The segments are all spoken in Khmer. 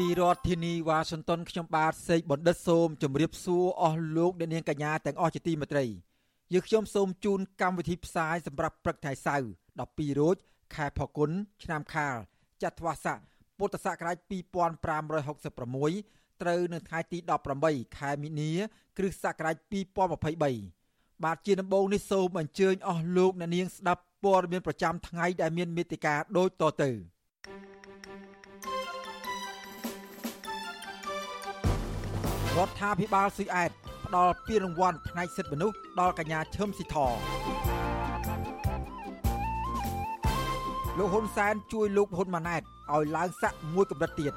ពីរដ្ឋធានីវ៉ាស៊ីនតោនខ្ញុំបាទសេកបណ្ឌិតសូមជម្រាបសួរអស់លោកអ្នកនាងកញ្ញាទាំងអស់ជាទីមេត្រីយើខ្ញុំសូមជូនកម្មវិធីផ្សាយសម្រាប់ព្រឹកថ្ងៃសៅរ៍12រោចខែផល្គុនឆ្នាំខាលចត្វាស័កពុទ្ធសករាជ2566ត្រូវនៅថ្ងៃទី18ខែមីនា គ្រិស្តសករាជ2023បាទជាដំបូងនេះសូមអញ្ជើញអស់លោកអ្នកនាងស្ដាប់ព័ត៌មានប្រចាំថ្ងៃដែលមានមេត្តាដូចតទៅ រដ្ឋាភិបាលស៊ុយអែតផ្ដល់ពានរង្វាន់ផ្នែកសិទ្ធិមនុស្សដល់កញ្ញាឈឹមស៊ីធលោកហ៊ុនសែនជួយលោកហ៊ុនម៉ាណែតឲ្យឡើងស័កមួយកម្រិតទៀត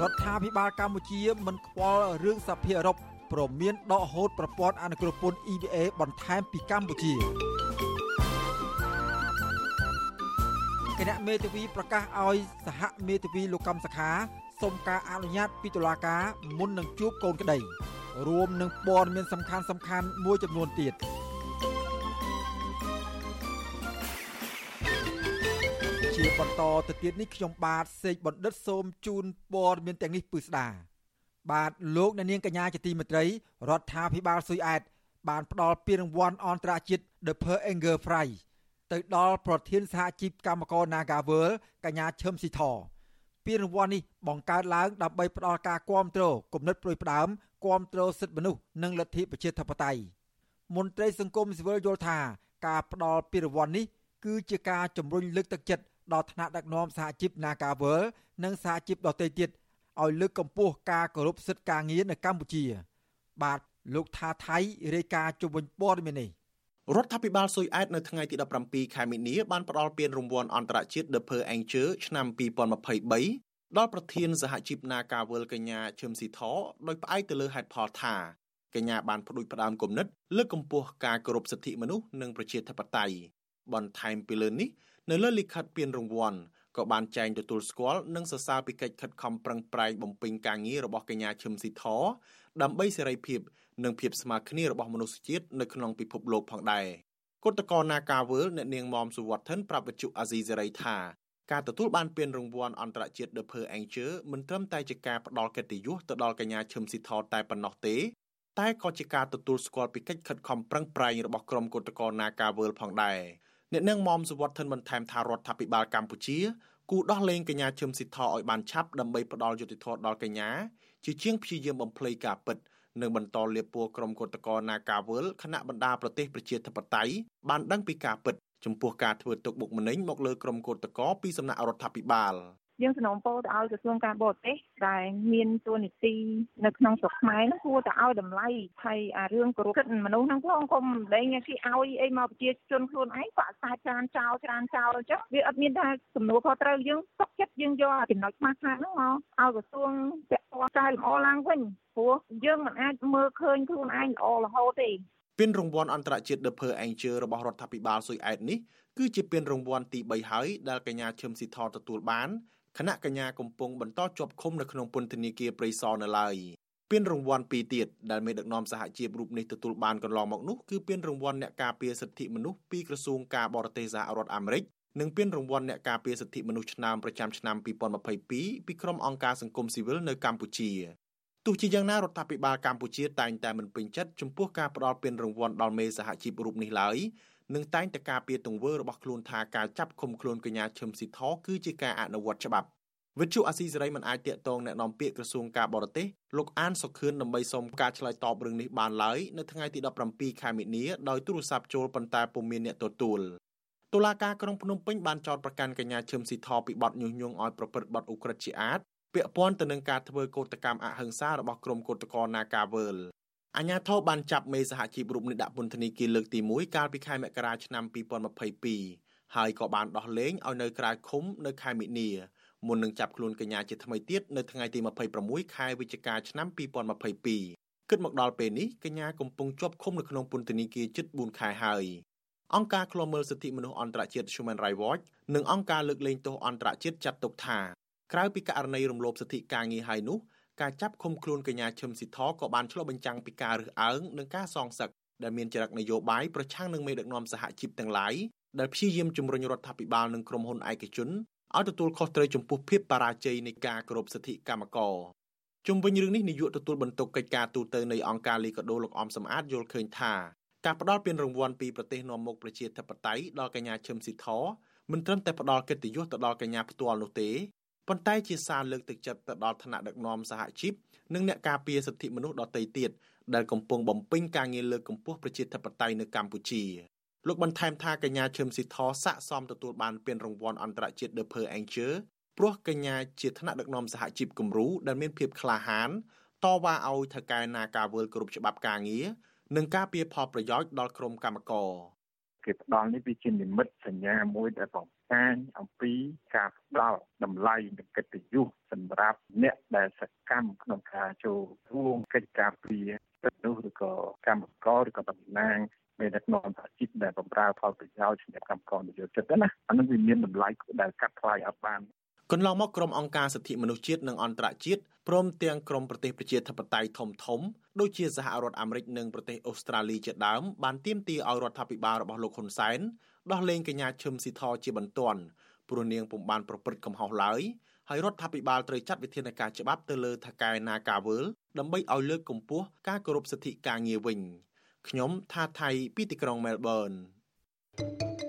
រដ្ឋាភិបាលកម្ពុជាមិនខ្វល់រឿងសភាអឺរ៉ុបព្រមមានដកហូតប្រព័ន្ធអនុគ្រោះពន្ធ EBA បន្ថែមពីកម្ពុជា គណៈមេធាវីប្រកាសឲ្យសហមេធាវីលោកកំសខាសុំការអនុញ្ញាតពីតុលាការមុននឹងជួបកូនក្តីរួមនឹងព័ត៌មានសំខាន់សំខាន់មួយចំនួនទៀតជាបន្តទៅទៀតនេះខ្ញុំបាទសេកបណ្ឌិតសូមជូនព័ត៌មានទាំងនេះពឺស្ដាបាទលោកអ្នកនាងកញ្ញាជាទីមេត្រីរដ្ឋាភិបាលស៊ុយអែតបានផ្ដល់ពានរង្វាន់អន្តរជាតិ The Per Anger Prize ទៅដល់ប្រធានសហជីពកម្មករ Nagavel កញ្ញាឈឹមស៊ីធពានរង្វាន់នេះបង្កើតឡើងដើម្បីផ្ដល់ការគ្រប់គ្រងគំនិតប្រួយផ្ដើមគ្រប់គ្រងសិទ្ធិមនុស្សនិងលទ្ធិប្រជាធិបតេយ្យមន្ត្រីសង្គមស៊ីវិលយល់ថាការផ្ដល់ពានរង្វាន់នេះគឺជាការជំរុញលើកទឹកចិត្តដល់ថ្នាក់ដឹកនាំសហជីព Nagavel និងសហជីពដទៃទៀតឲ្យលើកកម្ពស់ការគោរពសិទ្ធិការងារនៅកម្ពុជា បាទលោកថាថៃរាយការណ៍ជុំវិញព័ត៌មាននេះ រដ្ឋាភិបាលស៊ុយអែតនៅថ្ងៃទី17ខែមីនាបានផ្ដល់ពានរង្វាន់អន្តរជាតិ The Per Angel ឆ្នាំ2023ដល់ប្រធានសហជីព Nagawal កញ្ញាឈឹមស៊ីធដោយផ្អែកទៅលើហេតុផលថាកញ្ញាបានផ្ដួចផ្ដើមគំនិតលើកកម្ពស់ការគោរពសិទ្ធិមនុស្សនិងប្រជាធិបតេយ្យបន្ថែមពីលើនេះនៅលើលិខិតពានរង្វាន់ក៏បានចែងទទួលស្គាល់និងសរសើរពីកិច្ចខិតខំប្រឹងប្រែងបំពេញការងាររបស់កញ្ញាឈឹមស៊ីធ ដើម្បីសេរីភាពនិងភាពស្មើគ្នារបស់មនុស្សជាតិនៅក្នុងពិភពលោកផងដែរគឧតកោនាការវើលអ្នកនាងមុំសុវត្ថិនប្រាប់វិទ្យុអាស៊ីសេរីថាការទទួលបានពានរង្វាន់អន្តរជាតិ The Per Angel មិនត្រឹមតែជាការផ្ដល់កិត្តិយសទៅដល់កញ្ញាឈឹមស៊ីថតែប៉ុណ្ណោះទេ តែក៏ជាការទទួលស្គាល់ពីកិច្ចខិតខំប្រឹងប្រែងរបស់ក្រុមគឧតកោនាការវើលផងដែរអ្នកនាងមុំសុវត្ថិនបន្ថែមថារដ្ឋាភិបាលកម្ពុជាគូដោះលែងកញ្ញាឈឹមស៊ីថឲ្យបានឆាប់ដើម្បីផ្ដល់យុត្តិធម៌ដល់កញ្ញា ជាជាងព្យាយាមបំភ្លៃការពិតនិងបន្តលាបពណ៌ក្រុមគឧតកោនាការវលគណៈបណ្ដាប្រទេសប្រជាធិបតេយ្យបានដឹងពីការពិតចំពោះការធ្វើទុកបុកម្នេញមកលើក្រុមគឧតកោពីសំណាក់រដ្ឋាភិបាល យើងសំណូមពរទៅឲ្យក្រសួងការបរទេសដែលមានទួនាទីនៅក្នុងស្រុកខ្មែរហ្នឹងគួរតែឲ្យតម្លៃហើយអារឿងគោរពសិទ្ធិមនុស្សហ្នឹងផងកុំលែងគេឲ្យអីមកប្រជាជនខ្លួនឯងក៏អាសាច្រើនចោលច្រើនចោលអញ្ចឹងវាអត់មានថាសំណួរខុសត្រូវយើងសុខចិត្តយើងយកចំណុចខ្មាស់ខាតហ្នឹងមកឲ្យក្រសួងពាក់ព័ន្ធកែលម្អឡើងវិញព្រោះយើងមិនអាចមើលឃើញខ្លួនឯងល្អរហូតទេពានរង្វាន់អន្តរជាតិ The Per Angel របស់រដ្ឋាភិបាលស៊ុយអែតនេះគឺជាពានរង្វាន់ទី3ហើយដែលកញ្ញាឈឹមស៊ីថទទួលបាន គណៈកញ្ញាកំពុងបន្តជាប់ឃុំនៅក្នុងពន្ធនាគារព្រៃសរនៅឡើយពានរង្វាន់ពីរទៀតដែលមេដឹកនាំសហជីពរូបនេះទទួលបានកន្លងមកនោះគឺពានរង្វាន់អ្នកការពារសិទ្ធិមនុស្សពីក្រសួងការបរទេសសហរដ្ឋអាមេរិកនិងពានរង្វាន់អ្នកការពារសិទ្ធិមនុស្សឆ្នាំប្រចាំឆ្នាំ2022ពីក្រុមអង្គការសង្គមស៊ីវិលនៅកម្ពុជាទោះជាយ៉ាងណារដ្ឋាភិបាលកម្ពុជាតែងតែមិនពេញចិត្តចំពោះការផ្តល់ពានរង្វាន់ដល់មេសហជីពរូបនេះឡើយ និងតែងតែការពារទង្វើរបស់ខ្លួនថាការចាប់ឃុំខ្លួនកញ្ញាឈឹមស៊ីថគឺជាការអនុវត្តច្បាប់វិទ្យុអាស៊ីសេរីមិនអាចតាកតងណែនាំពាក្យក្រសួងការបរទេសលោកអានសុខឿនដើម្បីសូមការឆ្លើយតបរឿងនេះបានឡើយនៅថ្ងៃទី17ខែមិនិលដោយទូរស័ព្ទចូលប៉ុន្តែពុំមានអ្នកទទួលតុលាការក្រុងភ្នំពេញបានចោទប្រកាន់កញ្ញាឈឹមស៊ីថពីបទញុះញង់ឲ្យប្រព្រឹត្តបទឧក្រិដ្ឋជាអាតពាក់ព័ន្ធទៅនឹងការធ្វើកោតកម្មអហិង្សារបស់ក្រុមគឧតកោណាកាវើល អាញាធរបានចាប់មេសហជីពរូបនេះដាក់ពន្ធនាគារលើកទី1កាលពីខែមករាឆ្នាំ2022ហើយក៏បានដោះលែងឲ្យនៅក្រៅឃុំនៅខែមិនិនាមុននឹងចាប់ខ្លួនកញ្ញាជាថ្មីទៀតនៅថ្ងៃទី26ខែវិច្ឆិកាឆ្នាំ2022គិតមកដល់ពេលនេះកញ្ញាកំពុងជាប់ឃុំនៅក្នុងពន្ធនាគារជិត4ខែហើយអង្គការឃ្លាំមើលសិទ្ធិមនុស្សអន្តរជាតិ Human Rights Watch និងអង្គការលើកលែងទោសអន្តរជាតិចាត់ទុកថាក្រៅពីករណីរំលោភសិទ្ធិការងារហើយនោះ ការចាប់ឃុំខ្លួនកញ្ញាឈឹមស៊ីធក៏បានឆ្លុះបញ្ចាំងពីការរើសអើងនិងការសងសឹកដែលមានចរិតនយោបាយប្រឆាំងនឹងមេដឹកនាំសហជីពទាំងឡាយដែលព្យាយាមជំរុញរដ្ឋាភិបាលនិងក្រុមហ៊ុនឯកជនឲ្យទទួលខុសត្រូវចំពោះភាពបរាជ័យនៃការគោរពសិទ្ធិកម្មករជុំវិញរឿងនេះនាយកទទួលបន្ទុកកិច្ចការទូតនៃអង្គការលីកាដូលោកអំសំអាតយល់ឃើញថាការផ្ដល់ពានរង្វាន់ពីប្រទេសនាំមុខប្រជាធិបតេយ្យដល់កញ្ញាឈឹមស៊ីធមិនត្រឹមតែផ្ដល់កិត្តិយសទៅដល់កញ្ញាផ្ទាល់នោះទេ ប៉ុន្តែជាសារលើកទឹកចិត្តទៅដល់ថ្នាក់ដឹកនាំសហជីពនិងអ្នកការពារសិទ្ធិមនុស្សដទៃទៀតដែលកំពុងបំពេញការងារលើកកម្ពស់ប្រជាធិបតេយ្យនៅកម្ពុជាលោកបន្ថែមថាកញ្ញាឈឹមស៊ីធស័កសមទទួលបានពានរង្វាន់អន្តរជាតិ The Pearl Angel ព្រោះកញ្ញាជាថ្នាក់ដឹកនាំសហជីពគំរូដែលមានភាពក្លាហានតវ៉ាឲ្យថៅកែណាការវើលគ្រប់ច្បាប់ការងារនិងការពៀផលប្រយោជន៍ដល់ក្រុមកម្មករគេផ្ដល់នេះវាជានិមិត្តសញ្ញាមួយដែលបង្ហាញអំពីការផ្ដល់តម្លៃនិងកិត្តិយសសម្រាប់អ្នកដែលសកម្មក្នុងការចូលរួមកិច្ចការពារទឹកនោះឬក៏កម្មករឬក៏តំណាងមានដឹកនាំសហជីពដែលបម្រើផលប្រយោជន៍សម្រាប់កម្មករនយោជិតណាអានឹងវាមានតម្លៃដែលកាត់ថ្លៃអត់បានកន្លងមកក្រុមអង្គការសិទ្ធិមនុស្សជាតិនិងអន្តរជាតិព្រមទាំងក្រុមប្រទេសប្រជាធិបតេយ្យធំធំដូចជាសហរដ្ឋអាមេរិកនិងប្រទេសអូស្ត្រាលីជាដើមបានទាមទារឲ្យរដ្ឋាភិបាលរបស់លោកហ៊ុនសែន ដោះលែងកញ្ញាឈឹមស៊ីធជាបន្ទាន់ព្រោះនាងពុំបានប្រព្រឹត្តកំហុសឡើយហើយរដ្ឋាភិបាលត្រូវចាត់វិធានការច្បាប់ទៅលើថកែនាការវើលដើម្បីឲ្យលើកកម្ពស់ការគោរពសិទ្ធិការងារវិញខ្ញុំថាថៃពីទីក្រុងមែលប៊ន thank you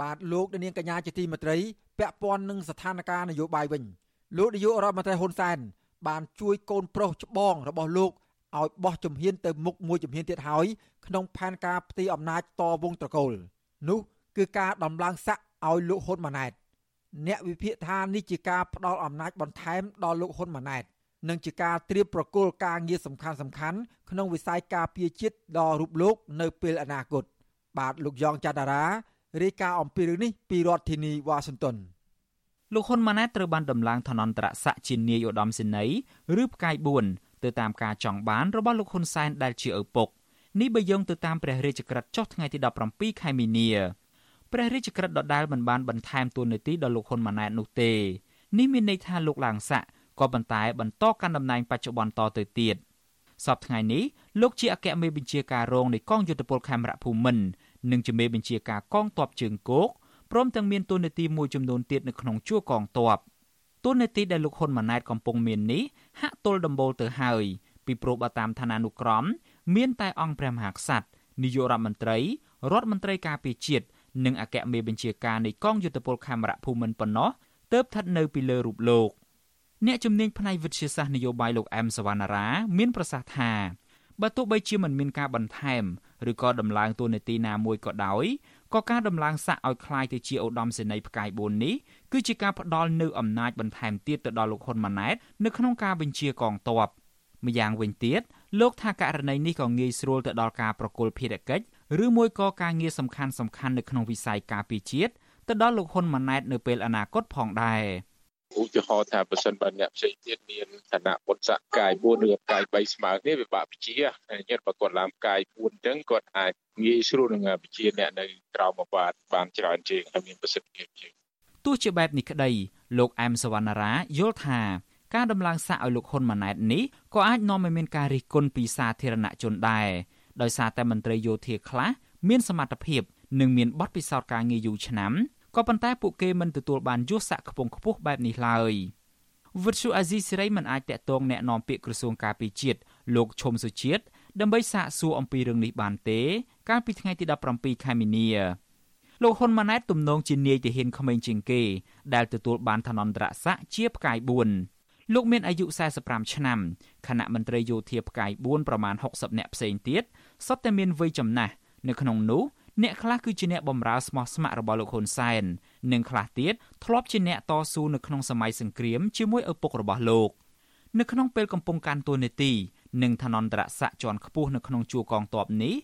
បាទលោកនាងកញ្ញាជាទីមេត្រីពាក់ព័ន្ធនឹងស្ថានភាពនយោបាយវិញលោកនាយករដ្ឋមន្ត្រីហ៊ុនសែនបានជួយកូនប្រុសច្បងរបស់លោកឲ្យបោះជំហានទៅមុខមួយជំហានទៀតហើយក្នុងផែនការផ្ទៃអំណាចតវងត្រកូល នោះគឺការដំឡើងស័ក្តិឲ្យលោកហ៊ុនម៉ាណែតអ្នកវិភាគថានេះជាការផ្ដល់អំណាចបន្ថែមដល់លោកហ៊ុនម៉ាណែតនិងជាការត្រៀមប្រគល់ការងារសំខាន់សំខាន់ក្នុងវិស័យការពារជាតិដល់រូបលោកនៅពេលអនាគតបាទលោកយ៉ងច័ន្ទតារា រាយការណ៍អំពីរឿងនេះពីរដ្ឋធានីវ៉ាស៊ីនតោនលោកហ៊ុនម៉ាណែតត្រូវបានដំឡើងឋានន្តរស័ក្តិជានាយឧត្តមសេនីយ៍ឬផ្កាយ4ទៅតាមការចង់បានរបស់លោកហ៊ុនសែនដែលជាឪពុកនេះបើយោងទៅតាមព្រះរាជក្រឹត្យចុះថ្ងៃទី17ខែមីនាព្រះរាជក្រឹត្យដដែលមិនបានបន្ថែមតួនាទីដល់លោកហ៊ុនម៉ាណែតនោះទេនេះមានន័យថាលោកឡើងស័ក្តិក៏ប៉ុន្តែបន្តកាន់តំណែងបច្ចុប្បន្នតទៅទៀតសប្តាហ៍ថ្ងៃនេះលោកជាអគ្គមេបញ្ជាការរងនៃកងយុទ្ធពលខេមរៈភូមិន្ទ និងជាមេបញ្ជាការកងទ័ពជើងគោកព្រមទាំងមានតួនាទីមួយចំនួនទៀតនៅក្នុងជួរកងទ័ពតួនាទីដែលលោកហ៊ុនម៉ាណែតកំពុងមាននេះហាក់ទល់ដំបូលទៅហើយពីព្រោះបើតាមឋានានុក្រម មានតែអង្គព្រះមហាក្សត្រនាយករដ្ឋមន្ត្រីរដ្ឋមន្ត្រីការពារជាតិនិងអគ្គមេបញ្ជាការនៃកងយុទ្ធពលខេមរៈភូមិន្ទប៉ុណ្ណោះទើបស្ថិតនៅពីលើរូបលោកអ្នកជំនាញផ្នែកវិទ្យាសាស្ត្រនយោបាយលោកអែមសវណ្ណារាមានប្រសាសន៍ថាបើទោះបីជាមិនមានការបន្ថែម ឬក៏ដំឡើងតួនាទីណាមួយក៏ដោយក៏ការដំឡើងស័ក្តិឲ្យคล้ายទៅជាឧត្តមសេនីយ៍ផ្កាយ4នេះគឺជាការផ្ដល់នូវអំណាចបន្ថែមទៀតទៅដល់លោកហ៊ុនម៉ាណែតនៅក្នុងការបញ្ជាកងទ័ពម្យ៉ាងវិញទៀតលោកថាករណីនេះក៏ងាយស្រួលទៅដល់ការប្រគល់ភារកិច្ចឬមួយក៏ការងារសំខាន់សំខាន់នៅក្នុងវិស័យការពារជាតិទៅដល់លោកហ៊ុនម៉ាណែតនៅពេលអនាគតផងដែរ។ ឧទាហរណ៍ថាបើសិនបើអ្នកផ្សេងទៀតមានឋានៈពុទ្ធសកាយ4ឬកាយ3ស្មើគ្នាវាបាក់វិជាញាតិបើគាត់ឡើងកាយ4អញ្ចឹងគាត់អាចងាយស្រួលនឹងវិជាអ្នកនៅក្រៅមកបាទបានច្រើនជាងហើយមានប្រសិទ្ធភាពជាងទោះជាបែបនេះក្តីលោកអែមសវណ្ណារាយល់ថាការដំឡើងសាកឲ្យលោកហ៊ុនម៉ាណែតនេះក៏អាចនាំឲ្យមានការរិះគន់ពីសាធារណជនដែរដោយសារតែមន្ត្រីយោធាខ្លះមានសមត្ថភាពនិងមានបទពិសោធន៍ការងារយូរឆ្នាំ ក៏ប៉ុន្តែពួកគេមិនទទួលបានយសស័កខ្ពង់ខ្ពស់បែបនេះឡើយវិទ្យុអាស៊ីសេរីមិនអាចតាក់ទងแนะនាំពាក្យក្រសួងការពារជាតិលោកឈុំសុជាតិដើម្បីសាកសួរអំពីរឿងនេះបានទេ កាលពីថ្ងៃទី17ខែមីនាលោកហ៊ុនម៉ាណែតទំនងជានាយទាហានក្មេងជាងគេ ដែលទទួលបានឋានន្តរស័ក្តិជាផ្កាយ4លោកមានអាយុ45ឆ្នាំខណៈមន្ត្រីយោធាផ្កាយ4ប្រមាណ60នាក់ផ្សេងទៀតសុទ្ធតែមានវ័យចំណាស់នៅក្នុងនោះ អ្នកខ្លះគឺជាអ្នកបម្រើស្មោះស្ម័គ្ររបស់លោកហ៊ុនសែននិងខ្លះទៀតធ្លាប់ជាអ្នកតស៊ូនៅក្នុងសម័យសង្គ្រាមជាមួយឪពុករបស់លោកនៅក្នុងពេលកំពុងកាន់តួនាទីនិងឋានន្តរស័ក្តិជាន់ខ្ពស់នៅក្នុងជួរកងទ័ពនេះ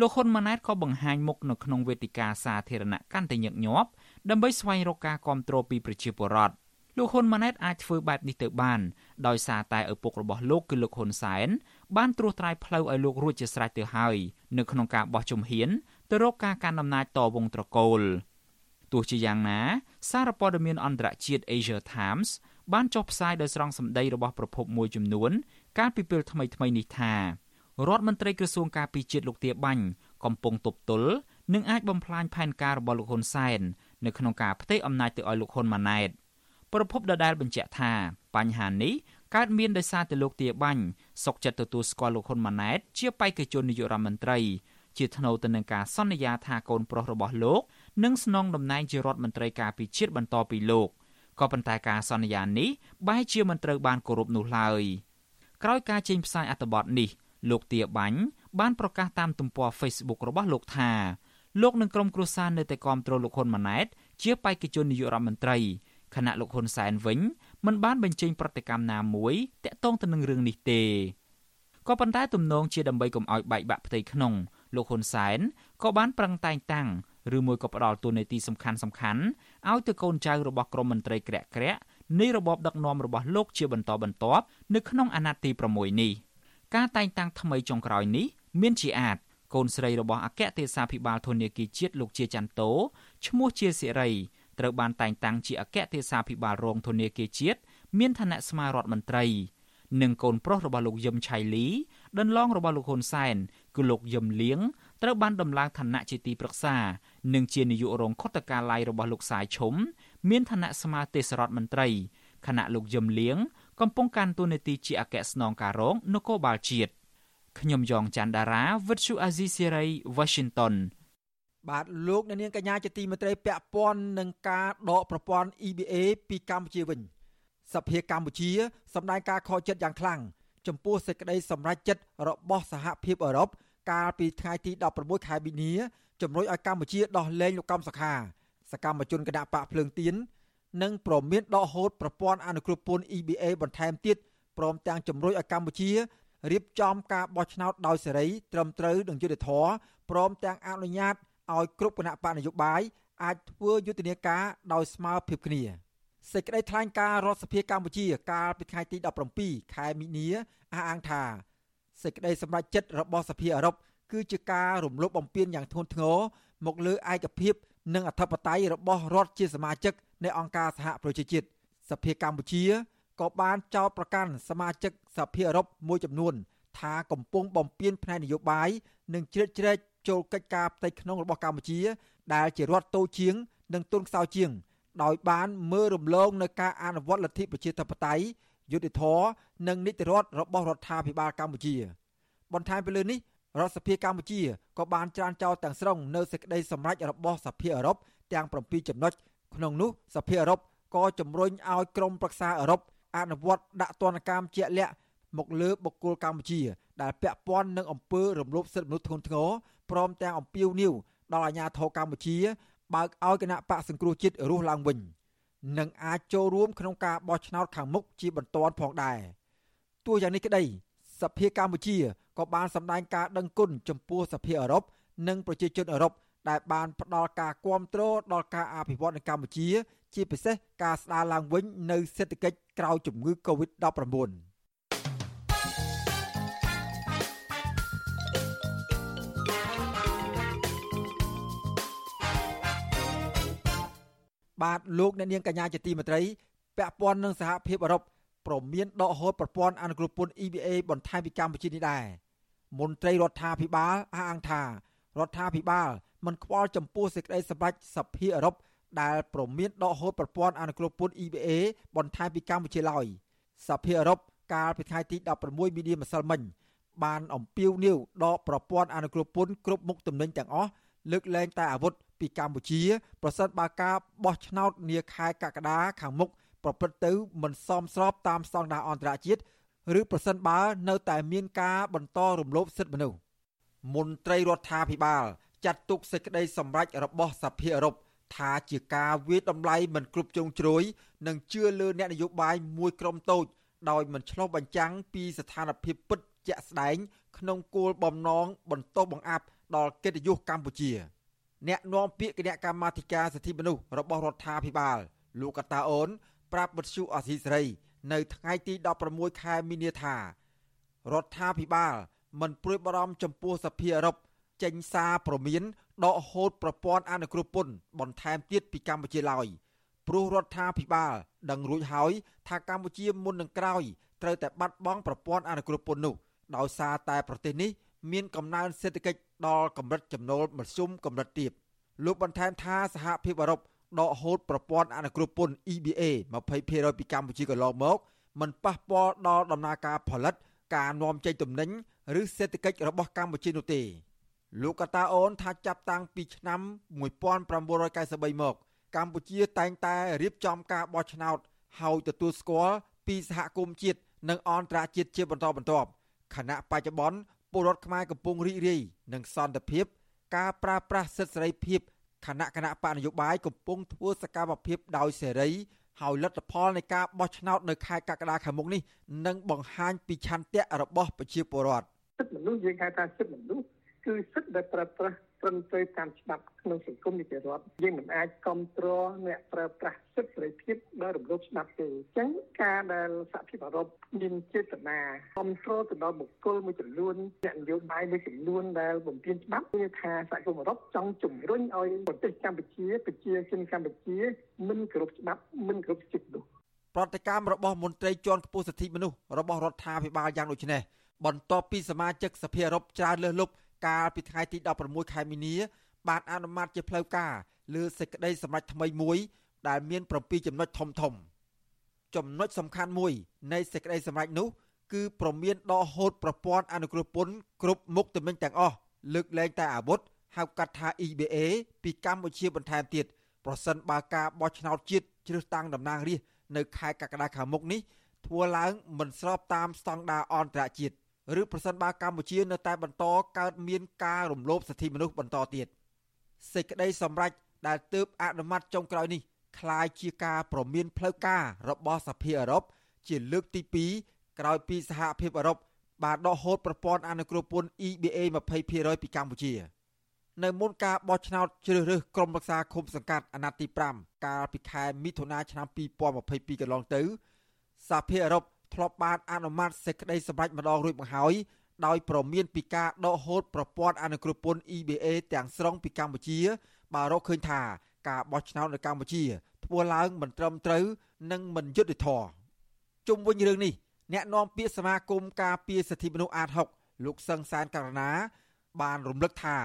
លោកហ៊ុនម៉ាណែតក៏បង្ហាញមុខនៅក្នុងវេទិកាសាធារណៈកាន់តែញឹកញាប់ដើម្បីស្វែងរកការគាំទ្រពីប្រជាពលរដ្ឋលោកហ៊ុនម៉ាណែតអាចធ្វើបែបនេះទៅបានដោយសារតែឪពុករបស់លោកគឺលោកហ៊ុនសែនបានត្រួសត្រាយផ្លូវឲ្យលោករួចជាស្រេចទៅហើយនៅក្នុងការបោះជំហាន ទៅរកការកាន់អំណាចតវងត្រកូលទោះជាយ៉ាងណា សារព័ត៌មានអន្តរជាតិ Asia Times បានចុះផ្សាយដោយស្រង់សម្ដីរបស់ប្រភពមួយចំនួន កាលពីពេលថ្មីៗនេះថារដ្ឋមន្ត្រីក្រសួងការពារជាតិលោកទាបាញ់កំពុងទប់ទល់និងអាចបំផ្លាញផែនការរបស់លោកហ៊ុនសែននៅក្នុងការផ្ទេរអំណាចទៅឲ្យលោកហ៊ុនម៉ាណែតប្រពន្ធដដែលបញ្ជាក់ថាបញ្ហានេះកើតមានដោយសារតែលោកទាបាញ់សុកចិត្តទទួលស្គាល់លោកហ៊ុនម៉ាណែតជាបេក្ខជននាយករដ្ឋមន្ត្រី ជាថ្នូវទៅនឹងការសន្យាថាកូនប្រុសរបស់លោកនឹងស្នងតំណែងជារដ្ឋមន្ត្រីការពារជាតិបន្តពីលោកក៏ប៉ុន្តែការសន្យានេះបែរជាមិនត្រូវបានគោរពនោះឡើយក្រោយការចេញផ្សាយអត្ថបទនេះលោកទាបាញ់បានប្រកាសតាមទំព័រ Facebook របស់លោកថាលោកនឹងក្រុមគ្រួសារនៅតែគាំទ្រលោកហ៊ុនម៉ាណែតជាបេក្ខជននាយករដ្ឋមន្ត្រីខណៈលោកហ៊ុនសែនវិញមិនបានបញ្ចេញប្រតិកម្មណាមួយតាក់ទងទៅនឹងរឿងនេះទេក៏ប៉ុន្តែទំនងជាដើម្បីកុំឲ្យបែកបាក់ផ្ទៃក្នុង លោកហ៊ុនសែនក៏បានប្រឹងតែងតាំងឬមួយក៏ផ្ដល់តួនាទីសំខាន់សំខាន់ឲ្យទៅកូនចៅរបស់ក្រមមន្ត្រីក្រាក់ក្រាក់នៃរបបដឹកនាំរបស់លោកជាបន្តបន្ទាប់នៅក្នុងអាណត្តិទី6នេះការតែងតាំងថ្មីចុងក្រោយនេះមានជាអាចកូនស្រីរបស់អគ្គទេសាភិបាលធនធានគីជាតិលោកជាចន្ទតោឈ្មោះជាសិរីត្រូវបានតែងតាំងជាអគ្គទេសាភិបាលរងធនធានគីជាតិមានឋានៈស្មាររដ្ឋមន្ត្រីនិងកូនប្រុសរបស់លោកយឹមឆៃលីដន្លងរបស់លោកហ៊ុនសែន គឺលោកយឹមលៀងត្រូវបានដំឡើងឋានៈជាទីប្រឹក្សានិងជានាយករងខុទ្ទកាល័យរបស់លោកសាយឈុំមានឋានៈស្មើទេសរដ្ឋមន្ត្រីខណៈលោកយឹមលៀងកំពុងកាន់តួនាទីជាអគ្គស្នងការរងនគរបាលជាតិខ្ញុំយ៉ងច័ន្ទដារាវិទ្យុអាស៊ីសេរី Washington បាទលោកអ្នកនាងកញ្ញាជាទីមេត្រីពាក់ព័ន្ធនឹងការដកប្រព័ន្ធ EBA ពីកម្ពុជាវិញសភាកម្ពុជាសម្ដែងការខកចិត្តយ៉ាងខ្លាំង ចំពោះសេចក្តីសម្រេចចិត្តរបស់សហភាពអឺរ៉ុបកាលពីថ្ងៃទី16ខែមីនាជំរុញឲ្យកម្ពុជាដោះលែងលោកកំសខា សកម្មជនគណៈបកភ្លើងទៀននិងប្រមានដកហូតប្រព័ន្ធអនុគ្រោះពន្ធ EBA បន្ថែមទៀតព្រមទាំងជំរុញឲ្យកម្ពុជារៀបចំការបោះឆ្នោតដោយសេរីត្រឹមត្រូវនិងយុត្តិធម៌ព្រមទាំងអនុញ្ញាតឲ្យគ្រប់គណៈបកនយោបាយអាចធ្វើយុទ្ធនាការដោយស្មើភាពគ្នា សេចក្តីថ្លែងការណ៍រដ្ឋសភាកម្ពុជា កាលពីថ្ងៃទី17ខែមីនាអះអាងថាសេចក្តីសម្រេចចិត្តរបស់សភាអឺរ៉ុបគឺជាការរំលោភបំពានយ៉ាងធ្ងន់ធ្ងរមកលើឯកភាព និងអធិបតេយ្យរបស់រដ្ឋជាសមាជិកនៃអង្គការសហប្រជាជាតិសភាកម្ពុជាក៏បានចោទប្រកាន់សមាជិកសភាអឺរ៉ុបមួយចំនួន ថាកំពុងបំពានផ្នែកនយោបាយនិងជ្រៀតជ្រែកចូលកិច្ចការផ្ទៃក្នុងរបស់កម្ពុជា ដែលជារដ្ឋតូចជាង និងទុនខ្សោយជាង ដោយបានមើលរំលងនៅការអនុវត្តលទ្ធិប្រជាធិបតេយ្យយុត្តិធម៌និងនីតិរដ្ឋរបស់រដ្ឋាភិបាលកម្ពុជា បន្ថែមពីលើនេះរដ្ឋសភាកម្ពុជាក៏បានច្រានចោលទាំងស្រុងនៅសេចក្តីសម្រេចរបស់សភាអឺរ៉ុបទាំង7ចំណុចក្នុងនោះសភាអឺរ៉ុបក៏ជំរុញឲ្យក្រមប្រឹក្សាអឺរ៉ុបអនុវត្តដាក់ទណ្ឌកម្មជាក់លាក់មកលើបុគ្គលកម្ពុជា ដែលពាក់ព័ន្ធនឹងអំពើរំលោភសិទ្ធិមនុស្សធ្ងន់ធ្ងរព្រមទាំងអំពាវនាវដល់អាជ្ញាធរកម្ពុជា បើកឲ្យគណៈបកសង្គ្រោះជាតិរស់ឡើងវិញនិងអាចចូលរួមក្នុងការបោះឆ្នោតខាងមុខជាបន្ទាន់ផងដែរទោះយ៉ាងនេះក្តីសភាកម្ពុជាក៏បានសម្ដែងការដឹងគុណចំពោះសភាអឺរ៉ុបនិងប្រជាជនអឺរ៉ុបដែលបានផ្ដល់ការគាំទ្រដល់ការអភិវឌ្ឍនៅកម្ពុជា ជាពិសេសការស្ដារឡើងវិញនៅសេដ្ឋកិច្ចក្រោយជំងឺ Covid-19 បាទលោកអ្នកនាងកញ្ញាជាទីមេត្រីពាក់ព័ន្ធនឹងសហភាពអឺរ៉ុបប្រមានដកហូតប្រព័ន្ធអនុគ្រោះពន្ធ EBA បន្ថែមពីកម្ពុជានេះដែរមន្ត្រីរដ្ឋាភិបាលអះអាងថារដ្ឋាភិបាលមិនខ្វល់ចំពោះសេចក្តីសម្រេចសភាអឺរ៉ុបដែលប្រមានដកហូតប្រព័ន្ធអនុគ្រោះពន្ធ EBA បន្ថែមពីកម្ពុជាឡើយសភាអឺរ៉ុបកាលពីថ្ងៃទី16មីនាម្សិលមិញបានអំពាវនាវដកប្រព័ន្ធអនុគ្រោះពន្ធគ្រប់មុខទំនិញទាំងអស់ លើកលែងតែអាវុធពីកម្ពុជា ប្រសិនបើការបោះឆ្នោតនាខែកក្កដាខាងមុខប្រព្រឹត្តទៅមិនសមស្របតាមស្តង់ដារអន្តរជាតិឬប្រសិនបើនៅតែមានការបន្តរំលោភសិទ្ធិមនុស្សមន្ត្រីរដ្ឋាភិបាលចាត់ទុកសេចក្តីសម្រេចរបស់សភាអឺរ៉ុបថាជាការវាយតម្លៃមិនគ្រប់ជ្រុងជ្រោយនិងជឿលើអ្នកនយោបាយមួយក្រុមតូច ដោយមិនឆ្លុះបញ្ចាំងពីស្ថានភាពពិតជាក់ស្ដែង ក្នុងគោលបំណងបន្តបង្អាប់ ដល់កិត្តិយសកម្ពុជា អ្នកនាំពាក្យគណៈកម្មាធិការសិទ្ធិមនុស្សរបស់រដ្ឋាភិបាល លោកកតាអូន ប្រាប់បទសុអសីសេរី នៅថ្ងៃទី16ខែមីនាថារដ្ឋាភិបាល មិនព្រួយបារម្ភចំពោះសភាអឺរ៉ុបចេញសារព្រមានដកហូតប្រព័ន្ធអនុគ្រោះពន្ធបន្ថែមទៀតពីកម្ពុជាឡើយព្រោះរដ្ឋាភិបាល ដឹងរួចហើយថាកម្ពុជាមុននឹងក្រោយត្រូវតែបាត់បង់ប្រព័ន្ធអនុគ្រោះពន្ធនោះដោយសារតែប្រទេសនេះមានកំណើនសេដ្ឋកិច្ច ដល់កម្រិតចំណូលមធ្យមកម្រិតទាបលោកបន្ថែមថាសហភាពអឺរ៉ុបដកហូតប្រព័ន្ធអនុគ្រោះពន្ធ EBA 20%ពីកម្ពុជាកន្លងមកមិនប៉ះពាល់ដល់ដំណើរការផលិត ការនាំចេញទំនិញឬសេដ្ឋកិច្ចរបស់កម្ពុជានោះទេលោកកតាអូនថាចាប់តាំងពីឆ្នាំ1993មក កម្ពុជាតែងតែរៀបចំការបោះឆ្នោតហើយទទួលស្គាល់ពីសហគមន៍ជាតិនិងអន្តរជាតិជាបន្តបន្ទាប់ខណៈបច្ចុប្បន្ន ពលរដ្ឋខ្មែរកំពុងរីករាយនឹងសន្តិភាព ការប្រើប្រាស់សិទ្ធិសេរីភាពគណៈគណៈបកនយោបាយកំពុងធ្វើសកម្មភាពដោយសេរីហើយលទ្ធផលនៃការបោះឆ្នោតនៅខែកក្កដាខាងមុខនេះនឹងបង្ហាញពីឆន្ទៈរបស់ប្រជាពលរដ្ឋសិទ្ធិមនុស្សយើងហៅថាសិទ្ធិមនុស្សគឺសិទ្ធិដែលប្រើប្រាស់ ត្រឹមត្រូវតាមច្បាប់ក្នុងសង្គមនីតិរដ្ឋយើងមិនអាចគ្រប់គ្រងអ្នកប្រើប្រាស់សិទ្ធិសេរីភាពដោយរំលោភច្បាប់ទេអញ្ចឹងការដែលសហភាពអឺរ៉ុបមានចេតនាគ្រប់គ្រងទៅដល់បុគ្គលមួយចំនួនអ្នកនយោបាយមួយចំនួនដែលបំពានច្បាប់គឺថាសហគមន៍អឺរ៉ុបចង់ជំរុញឲ្យប្រទេសកម្ពុជាប្រជាជនកម្ពុជាមិនគោរពច្បាប់មិនគោរពសិទ្ធិនោះប្រតិកម្មរបស់មន្ត្រីជាន់ខ្ពស់សិទ្ធិមនុស្សរបស់រដ្ឋាភិបាលយ៉ាងដូចនេះបន្ទាប់ពីសមាជិកសភាអឺរ៉ុបច្រើនលើសលប់ កាលពីថ្ងៃទី16ខែមីនាបានអនុម័តជាផ្លូវការលើសេចក្តីសម្រេចថ្មីមួយ ដែលមាន7ចំណុចធំធំ ចំណុចសំខាន់មួយ នៃសេចក្តីសម្រេចនោះ គឺប្រមានដកហូតប្រព័ន្ធអនុគ្រោះពន្ធគ្រប់មុខទំនិញទាំងអស់លើកលែងតែអាវុធហៅកាត់ថា EBA ពីកម្ពុជាបន្ថែមទៀតប្រសិនបើការបោះឆ្នោតជាតិជ្រើសតាំងតំណាងរាស្ត្រនៅខែកក្កដាខាងមុខនេះធ្វើឡើងមិនស្របតាមស្តង់ដារអន្តរជាតិ ឬប្រសិនបើកម្ពុជានៅតែបន្តកើតមានការរំលោភសិទ្ធិមនុស្សបន្តទៀតសេចក្តីសម្រេចដែលទើបអនុម័តចុងក្រោយនេះคล้ายជាការប្រមានផ្លូវការរបស់សភាអឺរ៉ុបជាលើកទី2ក្រោយពីសហភាពអឺរ៉ុបបានដកហូតប្រព័ន្ធអនុគ្រោះពន្ធ EBA 20%ពីកម្ពុជា នៅមុនការបោះឆ្នោតជ្រើសរើសក្រុមប្រឹក្សាឃុំសង្កាត់អាណត្តិទី5កាលពីខែមិថុនាឆ្នាំ2022កន្លងទៅសហភាពអឺរ៉ុប ធ្លាប់បានអនុម័តសេចក្តីសម្រេចម្ដងរួចមកហើយដោយប្រមានពីការដកហូតប្រព័ន្ធអនុគ្រោះពន្ធ EBA ទាំងស្រុងពីកម្ពុជាបើរកឃើញថាការបោះឆ្នោតនៅកម្ពុជាធ្វើឡើងមិនត្រឹមត្រូវនិងមិនយុត្តិធម៌ជុំវិញរឿងនេះអ្នកនាំពាក្យសមាគមការពារសិទ្ធិមនុស្សអាត6លោកសឹងសានករណា បានរំលឹកថា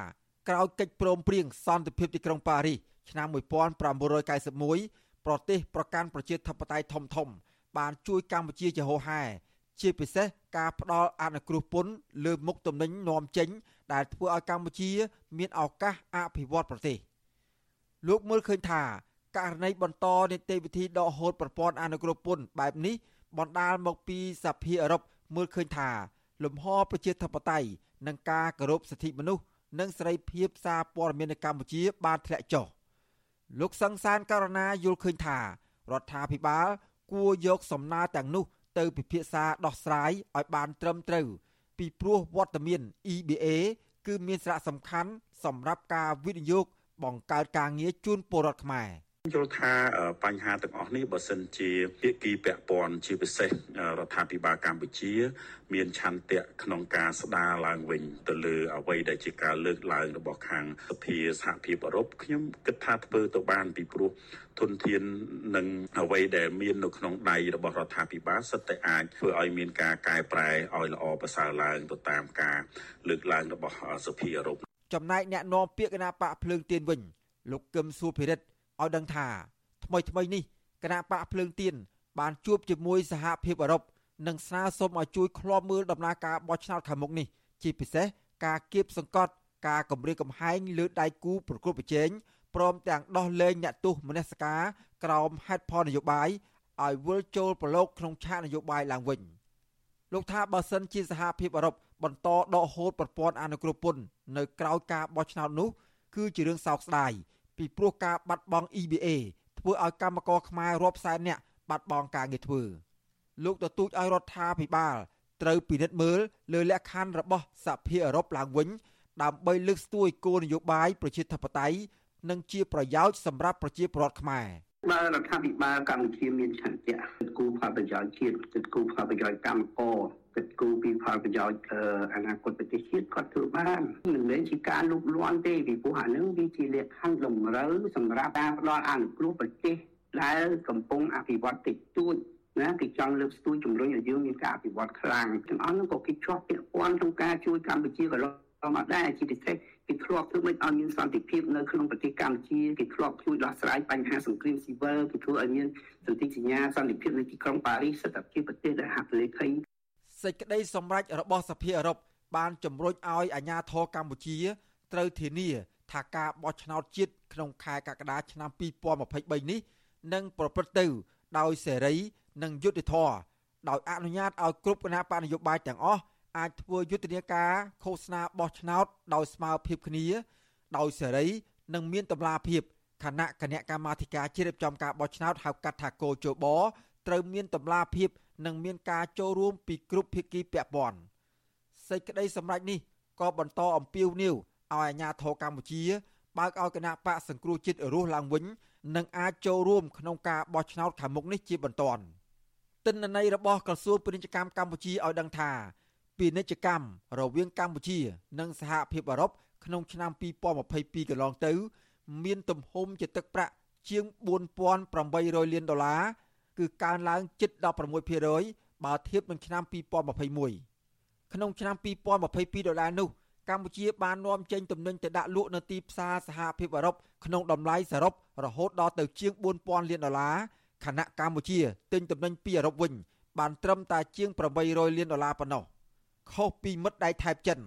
ក្រោយកិច្ចព្រមព្រៀងសន្តិភាពទីក្រុងប៉ារីសឆ្នាំ1991ប្រទេសប្រកាន់ប្រជាធិបតេយ្យធំធំ បានជួយកម្ពុជាជាហោហែជាពិសេសការផ្ដល់អនុគ្រោះពន្ធលើមុខទំនិញនាំចេញ ដែលធ្វើឲ្យកម្ពុជា មានឱកាសអភិវឌ្ឍប្រទេសលោកមើលឃើញថាករណីបន្តនីតិវិធីដកហូតប្រព័ន្ធអនុគ្រោះពន្ធបែបនេះបណ្ដាលមកពីសភាអឺរ៉ុបមើលឃើញថា លំហប្រជាធិបតេយ្យនិងការគោរពសិទ្ធិមនុស្សនិងសេរីភាពសារព័ត៌មាននៅកម្ពុជាបានធ្លាក់ចុះលោកសង្សានករណាយល់ឃើញថារដ្ឋាភិបាល គួរយកសំណើទាំងនោះ ទៅពិភាក្សាដោះស្រាយឲ្យបានត្រឹមត្រូវពីព្រោះវត្តមាន EBA គឺមានសារៈសំខាន់សម្រាប់ការវិនិយោគបង្កើតការងារជូនពលរដ្ឋខ្មែរ។ យល់ថាបញ្ហាទាំងអស់នេះបើសិនជាភាគីពាក់ព័ន្ធជាពិសេសរដ្ឋាភិបាលកម្ពុជា មានឆន្ទៈក្នុងការស្ដារឡើងវិញ ទៅលើអ្វីដែលជាការលើកឡើងរបស់ខាងសភាសហភាពអឺរ៉ុបខ្ញុំគិតថាធ្វើទៅបានពីព្រោះធនធាននិងអ្វីដែលមាននៅក្នុងដៃរបស់រដ្ឋាភិបាលសិតតែអាចធ្វើឲ្យមានការកែប្រែឲ្យល្អប្រសើរឡើងទៅតាមការលើកឡើងរបស់សភាអឺរ៉ុបចំណែកអ្នកនាំពាក្យគណៈបកភ្លើងទៀនវិញលោកកឹមសុភិរិទ្ធ ឲ្យដឹងថាថ្មីថ្មីនេះគណៈបកភ្លើងទៀនបានជួបជាមួយសហភាពអឺរ៉ុបនិងស្នើសុំឲ្យជួយឃ្លាំមើលដំណើរការបោះឆ្នោតខាងមុខនេះជាពិសេសការគៀបសង្កត់ការគម្រាមកំហែងលើដៃគូប្រកួតប្រជែងព្រមទាំងដោះលែងអ្នកទោសមនសិការក្រោមហេតុផលនយោបាយឲ្យវិលចូលប្រឡូកក្នុងឆាកនយោបាយឡើងវិញលោកថាបើសិនជាសហភាពអឺរ៉ុបបន្តដកហូតប្រព័ន្ធអនុគ្រោះពន្ធនៅក្រៅការបោះឆ្នោតនោះគឺជារឿងសោកស្ដាយ ពីព្រោះការបាត់បង់ EBA ធ្វើឲ្យកម្មករខ្មែររាប់សែននាក់បាត់បង់ការងារធ្វើលោកទទូចឲ្យរដ្ឋាភិបាលត្រូវពិនិត្យមើលលើលក្ខខណ្ឌរបស់សហភាពអឺរ៉ុបឡើងវិញដើម្បីលើកស្ទួយគោលនយោបាយប្រជាធិបតេយ្យនិងជាប្រយោជន៍សម្រាប់ប្រជាពលរដ្ឋខ្មែរបើរដ្ឋាភិបាលកម្ពុជាមានឆន្ទៈគិតគូរផលប្រយោជន៍ជាតិគិតគូរផលប្រយោជន៍កម្មករគិតគូរពីផលប្រយោជន៍អនាគតប្រទេសជាតិគាត់ធ្វើបានមិនមែនជាការលុបលាន់ទេពីព្រោះអានឹងវាជាលក្ខខណ្ឌតម្រូវសម្រាប់ការផ្ដល់អនុគ្រោះប្រទេសដែលកំពុងអភិវឌ្ឍតិចតួចណាគេចង់លើកស្ទួយជំរុញឲ្យយើងមានការអភិវឌ្ឍខ្លាំងទាំងអស់នោះក៏គេជាប់ពាក់ព័ន្ធក្នុងការជួយកម្ពុជាកន្លងមកដែរជាពិសេសគេធ្លាប់ធ្វើមិនឲ្យមានសន្តិភាពនៅក្នុងប្រទេសកម្ពុជាគេធ្លាប់ជួយដោះស្រាយបញ្ហាសង្គ្រាមស៊ីវិលគេធ្វើឲ្យមានសន្ធិសញ្ញាសន្តិភាពនៅទីក្រុងប៉ារីសស្ថិតជាប្រទេសដែលហត្ថលេខី សេចក្តីសម្រេចរបស់សភាអឺរ៉ុបបានជំរុញឲ្យអាជ្ញាធរកម្ពុជាត្រូវធានាថាការបោះឆ្នោតជាតិក្នុងខែកក្កដាឆ្នាំ2023នេះនឹងប្រព្រឹត្តទៅដោយសេរីនិងយុត្តិធម៌ដោយអនុញ្ញាតឲ្យគ្រប់គណៈបកនយោបាយទាំងអស់អាចធ្វើយុទ្ធនាការឃោសនាបោះឆ្នោតដោយស្មើភាពគ្នា ដោយសេរីនិងមានតម្លាភាពគណៈគណៈកម្មាធិការជ្រៀបចំការបោះឆ្នោតហៅកាត់ថាកោជប ត្រូវមានតម្លាភាព និងមានការចូលរួមពីគ្រប់ភាគីពាក់ព័ន្ធសេចក្តីសម្រេចនេះក៏បន្តអំពាវនាវឲ្យអាជ្ញាធរកម្ពុជា បើកឲ្យគណៈបកសង្គ្រោះជាតិរស់ឡើងវិញនិងអាចចូលរួមក្នុងការបោះឆ្នោតខាងមុខនេះជាបន្ទាន់ទិន្នន័យរបស់ក្រសួងពាណិជ្ជកម្មកម្ពុជាឲ្យដឹងថាពាណិជ្ជកម្មរវាងកម្ពុជា និងសហភាពអឺរ៉ុបក្នុងឆ្នាំ2022កន្លងទៅ មានទំហំជាទឹកប្រាក់ជាង4800លានដុល្លារ គឺកើនឡើងជិត16%បើធៀបនឹងឆ្នាំ2021ក្នុងឆ្នាំ2022ដុល្លារនោះកម្ពុជាបាននាំចេញទំនិញទៅដាក់លក់នៅទីផ្សារសហភាពអឺរ៉ុបក្នុងតម្លៃសរុបរហូតដល់ទៅជាង4000លានដុល្លារខណៈកម្ពុជាទិញទំនិញពីអឺរ៉ុបវិញ បានត្រឹមតែជាង800លានដុល្លារប៉ុណ្ណោះខុសពីមិត្តដៃថៃចិន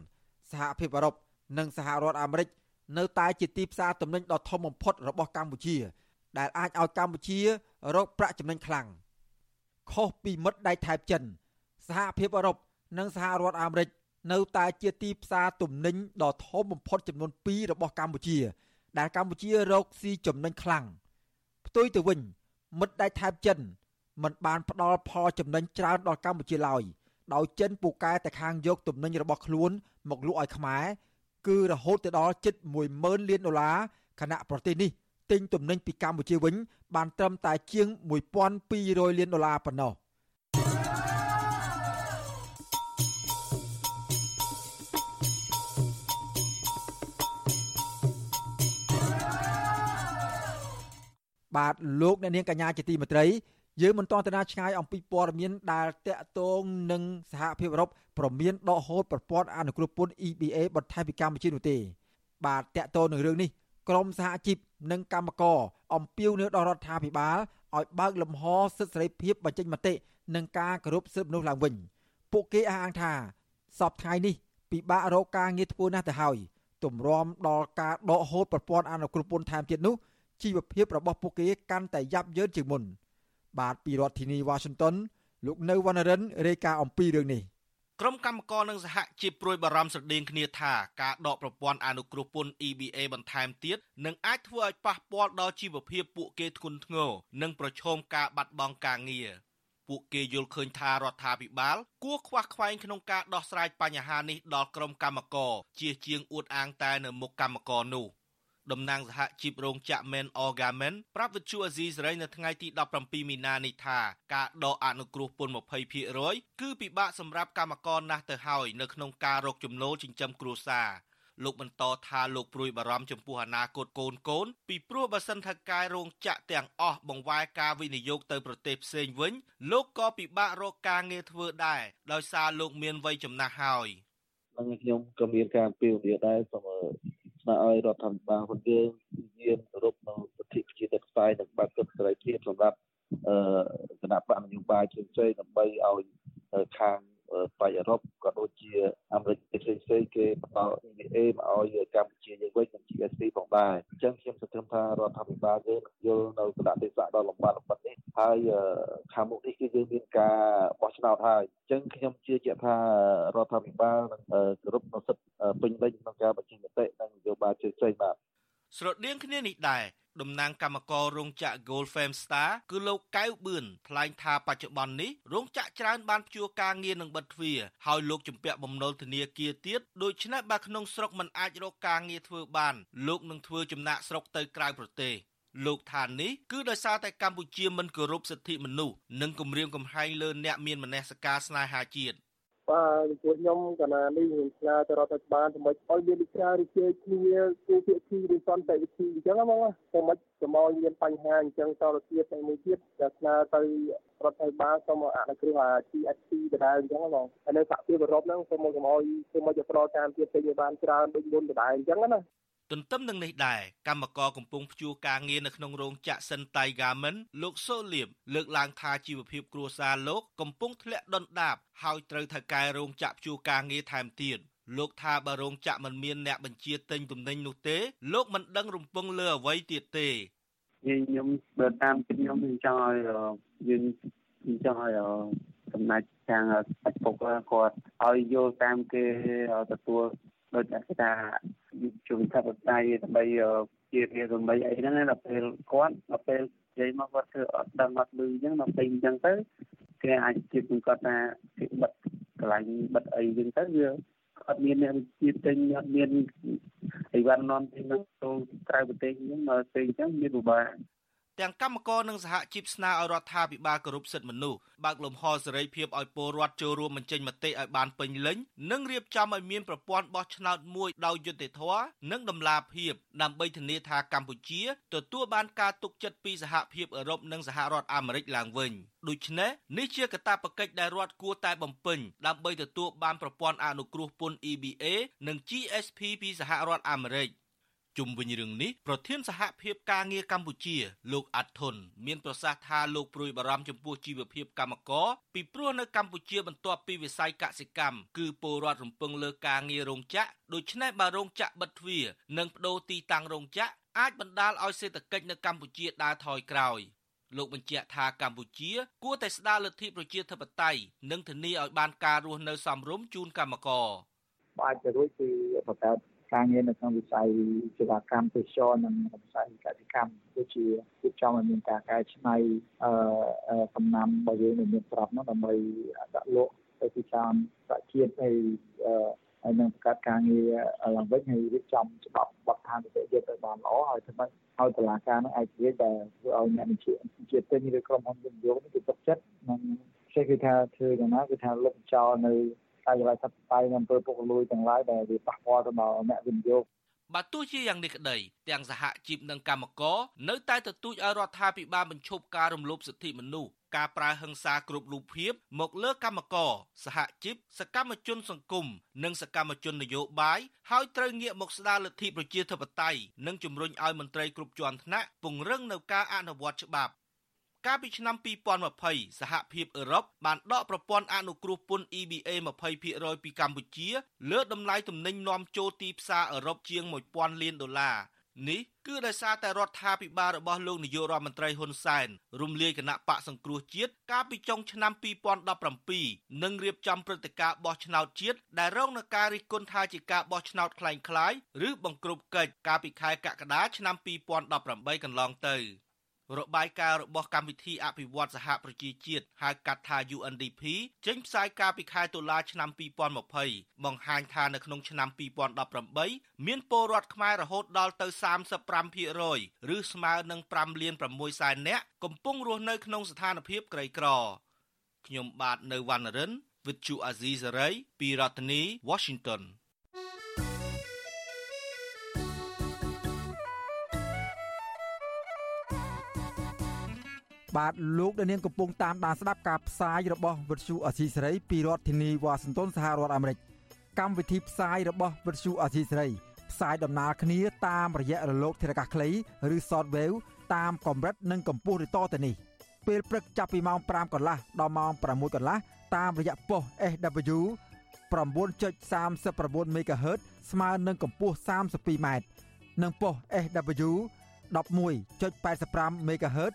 សហភាពអឺរ៉ុបនិងសហរដ្ឋអាមេរិកនៅតែជាទីផ្សារទំនិញដ៏ធំបំផុតរបស់កម្ពុជា ដែលអាចឲ្យកម្ពុជារកប្រាក់ចំណេញខ្លាំងខុសពីមិត្តដៃថៃចិន សហភាពអឺរ៉ុបនិងសហរដ្ឋអាមេរិកនៅតែជាទីផ្សារទំនិញដ៏ធំបំផុតចំនួន2របស់កម្ពុជា ដែលកម្ពុជារកស៊ីចំណេញខ្លាំងផ្ទុយទៅវិញ មិត្តដៃថៃចិនមិនបានផ្ដល់ផលចំណេញច្រើនដល់កម្ពុជាឡើយដោយចិនពូកែតែខាងយកទំនិញរបស់ខ្លួន មកលក់ឲ្យខ្មែរគឺរហូតទៅដល់ជិត10000លានដុល្លារខណៈប្រទេសនេះ ទិញទំនិញពីកម្ពុជាវិញបានត្រឹមតែជាង1200លានដុល្លារប៉ុណ្ណោះបាទលោកអ្នកនាងកញ្ញាជាទីមេត្រីយើងមិនតន់ទៅណាឆ្ងាយអំពីព័ត៌មានដែលតាក់ទងនឹងសហភាពអឺរ៉ុបប្រមានដកហូតប្រព័ន្ធអនុគ្រោះពន្ធ EBA បន្ថែមពីកម្ពុជានោះទេ បាទតាក់ទងនឹងរឿងនេះក្រមសហជីព និងកម្មករអំពាវនាវដល់រដ្ឋាភិបាលឲ្យបើកលំហសិទ្ធិសេរីភាពបញ្ចេញមតិនិងការគោរពសិទ្ធិមនុស្សឡើងវិញពួកគេអះអាងថាសពថ្ងៃនេះពិបាករកការងារធ្វើណាស់ទៅហើយទម្រាំដល់ការដកហូតប្រព័ន្ធអនុគ្រោះពន្ធថែមទៀតនោះជីវភាពរបស់ពួកគេកាន់តែយ៉ាប់យ៉ឺនជាងមុន។បាទពីរដ្ឋធានីវ៉ាស៊ីនតោនលោកនៅវណ្ណរិនរាយការណ៍អំពីរឿងនេះ ក្រុមកម្មករនិងសហជីពព្រួយបារម្ភស្រដៀងគ្នាថាការដកប្រព័ន្ធអនុគ្រោះពន្ធ EBA បន្ថែមទៀតនឹងអាចធ្វើឲ្យប៉ះពាល់ដល់ជីវភាពពួកគេធ្ងន់ធ្ងរនិងប្រឈមការបាត់បង់ការងារពួកគេយល់ឃើញថារដ្ឋាភិបាលគួរខ្វះខ្វែងក្នុងការដោះស្រាយបញ្ហានេះដល់ក្រុមកម្មករជាជាងអួតអាងតែនៅមុខកម្មករនោះ។ តំណាងសហជីពរោងចក្រ Men Orgamen ប្រាប់វិទ្យុអាស៊ីសេរីនៅថ្ងៃទី17មីនានេះថាការដកអនុគ្រោះពន្ធ20%គឺពិបាកសម្រាប់កម្មករណាស់ទៅហើយនៅក្នុងការរកចំណូលចិញ្ចឹមគ្រួសារលោកបន្តថាលោកព្រួយបារម្ភចំពោះអនាគតកូនកូនពីព្រោះបើសិនថាការរោងចក្រទាំងអស់បង្វែរការវិនិយោគទៅប្រទេសផ្សេងវិញលោកក៏ពិបាករកការងារធ្វើដែរដោយសារលោកមានវ័យចំណាស់ហើយ នឹងខ្ញុំក៏មានការពីវនាដែរសូមស្នើឲ្យរដ្ឋាភិបាលហ៊ុនយើងយាមគោរពនៅសិទ្ធិប្រជាធិបតេយ្យនិងបើកសិទ្ធិសេរីភាពសម្រាប់អឺគណៈបកនយោបាយផ្សេងៗដើម្បីឲ្យខាង បៃអឺរ៉ុបក៏ដូចជាអាមេរិកផ្សេងផ្សេងគេបន្ត EVA មកឲ្យកម្ពុជាយើងវិញនិង GSP ផងដែរអញ្ចឹងខ្ញុំសង្ឃឹមថារដ្ឋាភិបាលយើងនឹងយល់នៅគណៈទេសៈដ៏លំបាកលំបិននេះហើយខាងមុខនេះគឺយើងមានការបោះឆ្នោតហើយអញ្ចឹងខ្ញុំជឿជាក់ថារដ្ឋាភិបាលនឹងគោរពនូវសិទ្ធិពេញលេញក្នុងការបញ្ចេញមតិនិងនយោបាយផ្សេងៗបាទស្រដៀងគ្នានេះដែរ តំណាងកម្មកររោងចក្រ Gold Fame Star គឺលោកកៅបឿនថ្លែងថាបច្ចុប្បន្ននេះរោងចក្រច្រើនបានព្យួរការងារនឹងបិទទ្វារហើយលោកជំពាក់បំណុលធនាគារទៀតដូច្នេះបើក្នុងស្រុកមិនអាចរកការងារធ្វើបានលោកនឹងធ្វើចំណាក់ស្រុកទៅក្រៅប្រទេសលោកថានេះគឺដោយសារតែកម្ពុជាមិនគោរពសិទ្ធិមនុស្សនិងគំរាមកំហែងលើអ្នកមានមនសិការស្នេហាជាតិ បាទពួកខ្ញុំកណានេះខ្ញុំឆ្លើយទៅរដ្ឋាភិបាលទៅមិនឲ្យមានវិការរីករាយគ្នាគូភាគីឬសន្តិវិធីអញ្ចឹងហ្មងទៅមិនទៅមកមានបញ្ហាអញ្ចឹងតទៅទៀតតែមួយទៀតតែឆ្លើយទៅរដ្ឋាភិបាលសូមអនុគ្រោះអា TSP ដដែលអញ្ចឹងហ្មងហើយនៅសហភាពអឺរ៉ុបហ្នឹងសូមមកកុំឲ្យសូមមកប្រតាមទៀតទៅបានច្រើនដូចមុនដដែលអញ្ចឹងណា ទន្ទឹមនឹងនេះដែរកម្មករកំពុងព្យួរការងារនៅក្នុងរោងចក្រ Sentai Garment លោកសូលៀបលើកឡើងថាជីវភាពគ្រួសារលោកកំពុងធ្លាក់ដុនដាបហើយត្រូវថៅកែរោងចក្រព្យួរការងារថែមទៀតលោកថាបើរោងចក្រមិនមានអ្នកបញ្ជាទិញទំនិញនោះទេ លោកមិនដឹងរំពឹងលើអ្វីទៀតទេខ្ញុំបើតាមគិតខ្ញុំខ្ញុំចង់ឲ្យយើងខ្ញុំចង់ឲ្យកំណាច់ខាងបាច់ពុកគាត់ឲ្យយល់តាមគេទទួល ដូចតែថាជួយថាបដៃដើម្បីជារៀនដើម្បីអីហ្នឹងដល់ពេលគាត់ដល់ពេលនិយាយមកគាត់ធ្វើអត់ដឹងអត់លឺអញ្ចឹងដល់ពេលអញ្ចឹងទៅគេអាចជិះគាត់ថាគេបិទកន្លែងបិទអីអញ្ចឹងទៅវាអត់មានអ្នកវិទ្យាទិញអត់មានអីវ៉ាន់នាំទិញទៅក្រៅប្រទេសអញ្ចឹងដល់ពេលអញ្ចឹងមានពិបាក ទាំងកម្មករនិងសហជីពស្នើឲ្យរដ្ឋាភិបាលគោរពសិទ្ធិមនុស្សបើកលំហសេរីភាពឲ្យពលរដ្ឋចូលរួមបញ្ចេញមតិឲ្យបានពេញលេញនិងរៀបចំឲ្យមានប្រព័ន្ធបោះឆ្នោតមួយដោយយុត្តិធម៌និងតម្លាភាពដើម្បីធានាថាកម្ពុជាទទួលបានការទុកចិត្តពីសហភាពអឺរ៉ុបនិងសហរដ្ឋអាមេរិកឡើងវិញដូច្នេះនេះជាកាតព្វកិច្ចដែលរដ្ឋគួរតែបំពេញដើម្បីទទួលបានប្រព័ន្ធអនុគ្រោះពន្ធ EBA និង GSP ពីសហរដ្ឋអាមេរិក ជុំវិញរឿងនេះប្រធានសហភាពការងារកម្ពុជា លោកអាត់ធុនមានប្រសាសន៍ថាលោកព្រួយបារម្ភចំពោះជីវភាពកម្មករពីព្រោះនៅកម្ពុជាបន្ទាប់ពីវិស័យកសិកម្មគឺពលរដ្ឋរំពឹងលើការងាររោងចក្រដូច្នេះបើរោងចក្របិទទ្វារនិងបដូរទីតាំងរោងចក្រអាចបណ្ដាលឲ្យសេដ្ឋកិច្ចនៅកម្ពុជាដើរថយក្រោយលោកបញ្ជាក់ថាកម្ពុជាគួរតែស្ដារលទ្ធិប្រជាធិបតេយ្យនិងធានាឲ្យបានការរស់នៅសមរម្យជូនកម្មករអាចទៅរួចគឺបង្កើត ការងារនៅក្នុងវិស័យសេវាកម្មទេសចរនិងវិស័យកសិកម្មដូចជាគិតចង់ឲ្យមានការកែច្នៃអឺសំណាំរបស់យើងនៅមានប្រាប់នោះដើម្បីដាក់លក់ទៅទីផ្សារសហជាតិហើយហើយនឹងបង្កើតការងារឡើងវិញហើយរៀបចំច្បាប់បទដ្ឋានវិទ្យាទៅបានល្អហើយធ្វើម៉េចឲ្យតឡាការនឹងឯករាជ្យដែលធ្វើឲ្យអ្នកវិជាជាតិទិញឬក្រុមហ៊ុនវិនិយោគនេះគេទុកចិត្តនិងគេគឺថាធ្វើយ៉ាងណាគឺថាលុបចោលនៅ កាយវិការសត្វស្បៃនិងអំពើពុករលួយទាំងឡាយដែលវាប៉ះពាល់ទៅដល់អ្នកវិនិយោគបើទោះជាយ៉ាងនេះក្តីទាំងសហជីពនិងកម្មករនៅតែទទូចឲ្យរដ្ឋាភិបាលបញ្ឈប់ការរំលោភសិទ្ធិមនុស្សការប្រើហិង្សាគ្រប់រូបភាពមកលើកម្មករសហជីពសកម្មជនសង្គមនិងសកម្មជននយោបាយហើយត្រូវងាកមកស្ដារលទ្ធិប្រជាធិបតេយ្យនិងជំរុញឲ្យមន្ត្រីគ្រប់ជាន់ថ្នាក់ពង្រឹងនៅការអនុវត្តច្បាប់ កាលពីឆ្នាំ2020សហភាពអឺរ៉ុបបានដកប្រព័ន្ធអនុគ្រោះពន្ធ EBA 20%ពីកម្ពុជាលើតម្លៃទំនិញនាំចូលទីផ្សារអឺរ៉ុបជាង1000លានដុល្លារនេះគឺដោយសារតែរដ្ឋាភិបាលរបស់លោកនាយករដ្ឋមន្ត្រីហ៊ុនសែនរំលាយគណៈបកសង្គ្រោះជាតិកាលពីចុងឆ្នាំ2017និងរៀបចំព្រឹត្តិការណ៍បោះឆ្នោតជាតិដែលរងនឹងការរិះគន់ថាជាការបោះឆ្នោតคล้ายៗឬបង្ក្រប់កិច្ចកាលពីខែកក្កដាឆ្នាំ2018កន្លងទៅ។ របាយការណ៍របស់កម្មវិធីអភិវឌ្ឍសហប្រជាជាតិហៅកាត់ថា UNDP ចេញផ្សាយកាលពីខែតុលាឆ្នាំ2020បង្ហាញថានៅក្នុងឆ្នាំ2018មានពលរដ្ឋខ្មែររហូតដល់ទៅ35%ឬស្មើនឹង5លាន6សែននាក់កំពុងរស់នៅក្នុងស្ថានភាពក្រីក្រខ្ញុំបាទនៅវណ្ណរិន With Chu Azizi Saray ពីរដ្ឋធានី Washington បាទលោកដានៀងកំពុងតាមដានស្ដាប់ការផ្សាយរបស់វិទ្យុអសីសេរីពីរដ្ឋធានីវ៉ាស៊ីនតោនសហរដ្ឋអាមេរិកកម្មវិធីផ្សាយរបស់វិទ្យុអសីសេរីផ្សាយដំណើរគ្នាតាមរយៈរលកធារកាសខ្លីឬ Shortwave តាមកម្រិតនិងកម្ពស់ឬតទៅនេះពេលព្រឹកចាប់ពីម៉ោង5កន្លះដល់ម៉ោង6កន្លះតាមរយៈប៉ុស SW 9.39 MHz ស្មើនឹងកម្ពស់ 32m និងប៉ុស SW 11.85 MHz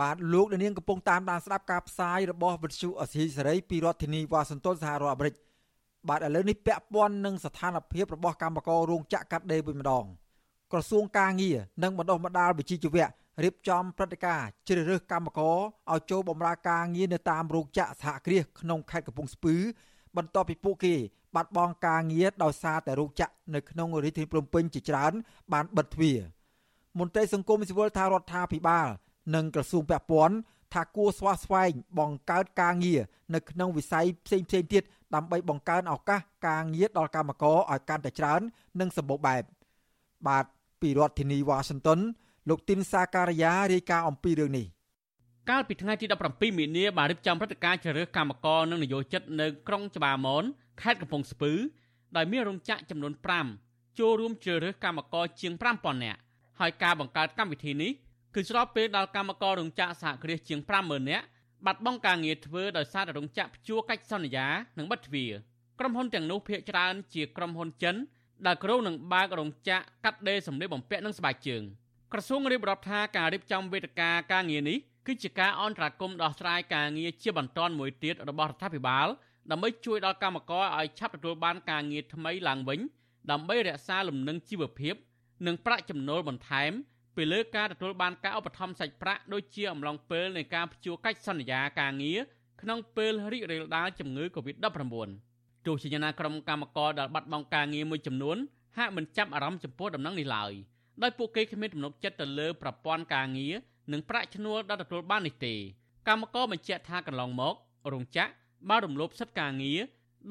បាទលោកនាងកំពុងតាមដានស្ដាប់ការផ្សាយរបស់វិទ្យុអសីសេរីពីរដ្ឋធានីវ៉ាស៊ីនតោនសហរដ្ឋអាមេរិកបាទឥឡូវនេះពាក់ព័ន្ធនឹងស្ថានភាពរបស់កម្មកររោងចក្រកាត់ដេរវិញម្ដងក្រសួងការងារនិងបណ្ដុះបណ្ដាលវិជ្ជាជីវៈរៀបចំព្រឹត្តិការណ៍ជ្រើសរើសកម្មករឲ្យចូលបម្រើការងារនៅតាមរោងចក្រសហគ្រាសក្នុងខេត្តកំពង់ស្ពឺបន្ទាប់ពីពួកគេបាត់បង់ការងារដោយសារតែរោងចក្រនៅក្នុងរាជធានីភ្នំពេញជាច្រើនបានបិទទ្វារមន្ត្រីសង្គមស៊ីវិលថារដ្ឋាភិបាល និងក្រសួងពាក់ព័ន្ធថាគួរស្វាស្វែងបង្កើតការងារនៅក្នុងវិស័យផ្សេងៗទៀតដើម្បីបង្កើនឱកាសការងារដល់កម្មករឲ្យកាន់តែច្រើន និងសម្បូរបែបបាទពីរដ្ឋធានីវ៉ាស៊ីនតោនលោកទីនសាការីយ៉ារាយការណ៍អំពីរឿងនេះកាលពីថ្ងៃទី17មីនាបានរៀបចំព្រឹត្តិការណ៍ជ្រើសរើសកម្មករនិងនយោជិតនៅក្រុងច្បារមនខេត្តកំពង់ស្ពឺដោយមានរោងចក្រចំនួន5ចូលរួមជ្រើសរើសកម្មករជាង5000នាក់ហើយការបង្កើតកម្មវិធីនេះ គឺស្របពេលដល់កម្មកររោងចក្រសហគ្រាសជាង50000នាក់បាត់បង់ការងារធ្វើដោយសារតែរោងចក្រព្យួរកិច្ចសន្យានិងបិទទ្វារក្រុមហ៊ុនទាំងនោះភាគច្រើនជាក្រុមហ៊ុនចិនដែលក្រុងនឹងបើករោងចក្រកាត់ដេរសម្លៀកបំពាក់និងស្បែកជើងក្រសួងរៀបរាប់ថាការរៀបចំវេទិកាការងារនេះគឺជាការអន្តរាគមន៍ដោះស្រាយការងារជាបន្ទាន់មួយទៀតរបស់រដ្ឋាភិបាលដើម្បីជួយដល់កម្មករឲ្យឆាប់ទទួលបានការងារថ្មីឡើងវិញដើម្បីរក្សាលំនឹងជីវភាព និងប្រាក់ចំណូលបន្ថែម ពីលើការទទួលបានការឧបត្ថម្ភសាច់ប្រាក់ដូចជាអំឡុងពេលនៃការព្យួរកិច្ចសន្យាការងារក្នុងពេលរីករាលដាលជំងឺ Covid-19 ទោះជាយ៉ាងណាក្រុមកម្មករដែលបាត់បង់ការងារមួយចំនួនហាក់មិនចាប់អារម្មណ៍ចំពោះដំណឹងនេះឡើយដោយពួកគេគ្មានទំនុកចិត្តទៅលើប្រព័ន្ធការងារនិងប្រាក់ឈ្នួលដែលទទួលបាននេះទេកម្មករបញ្ជាក់ថាកន្លងមករោងចក្របានរំលោភសិទ្ធិការងារ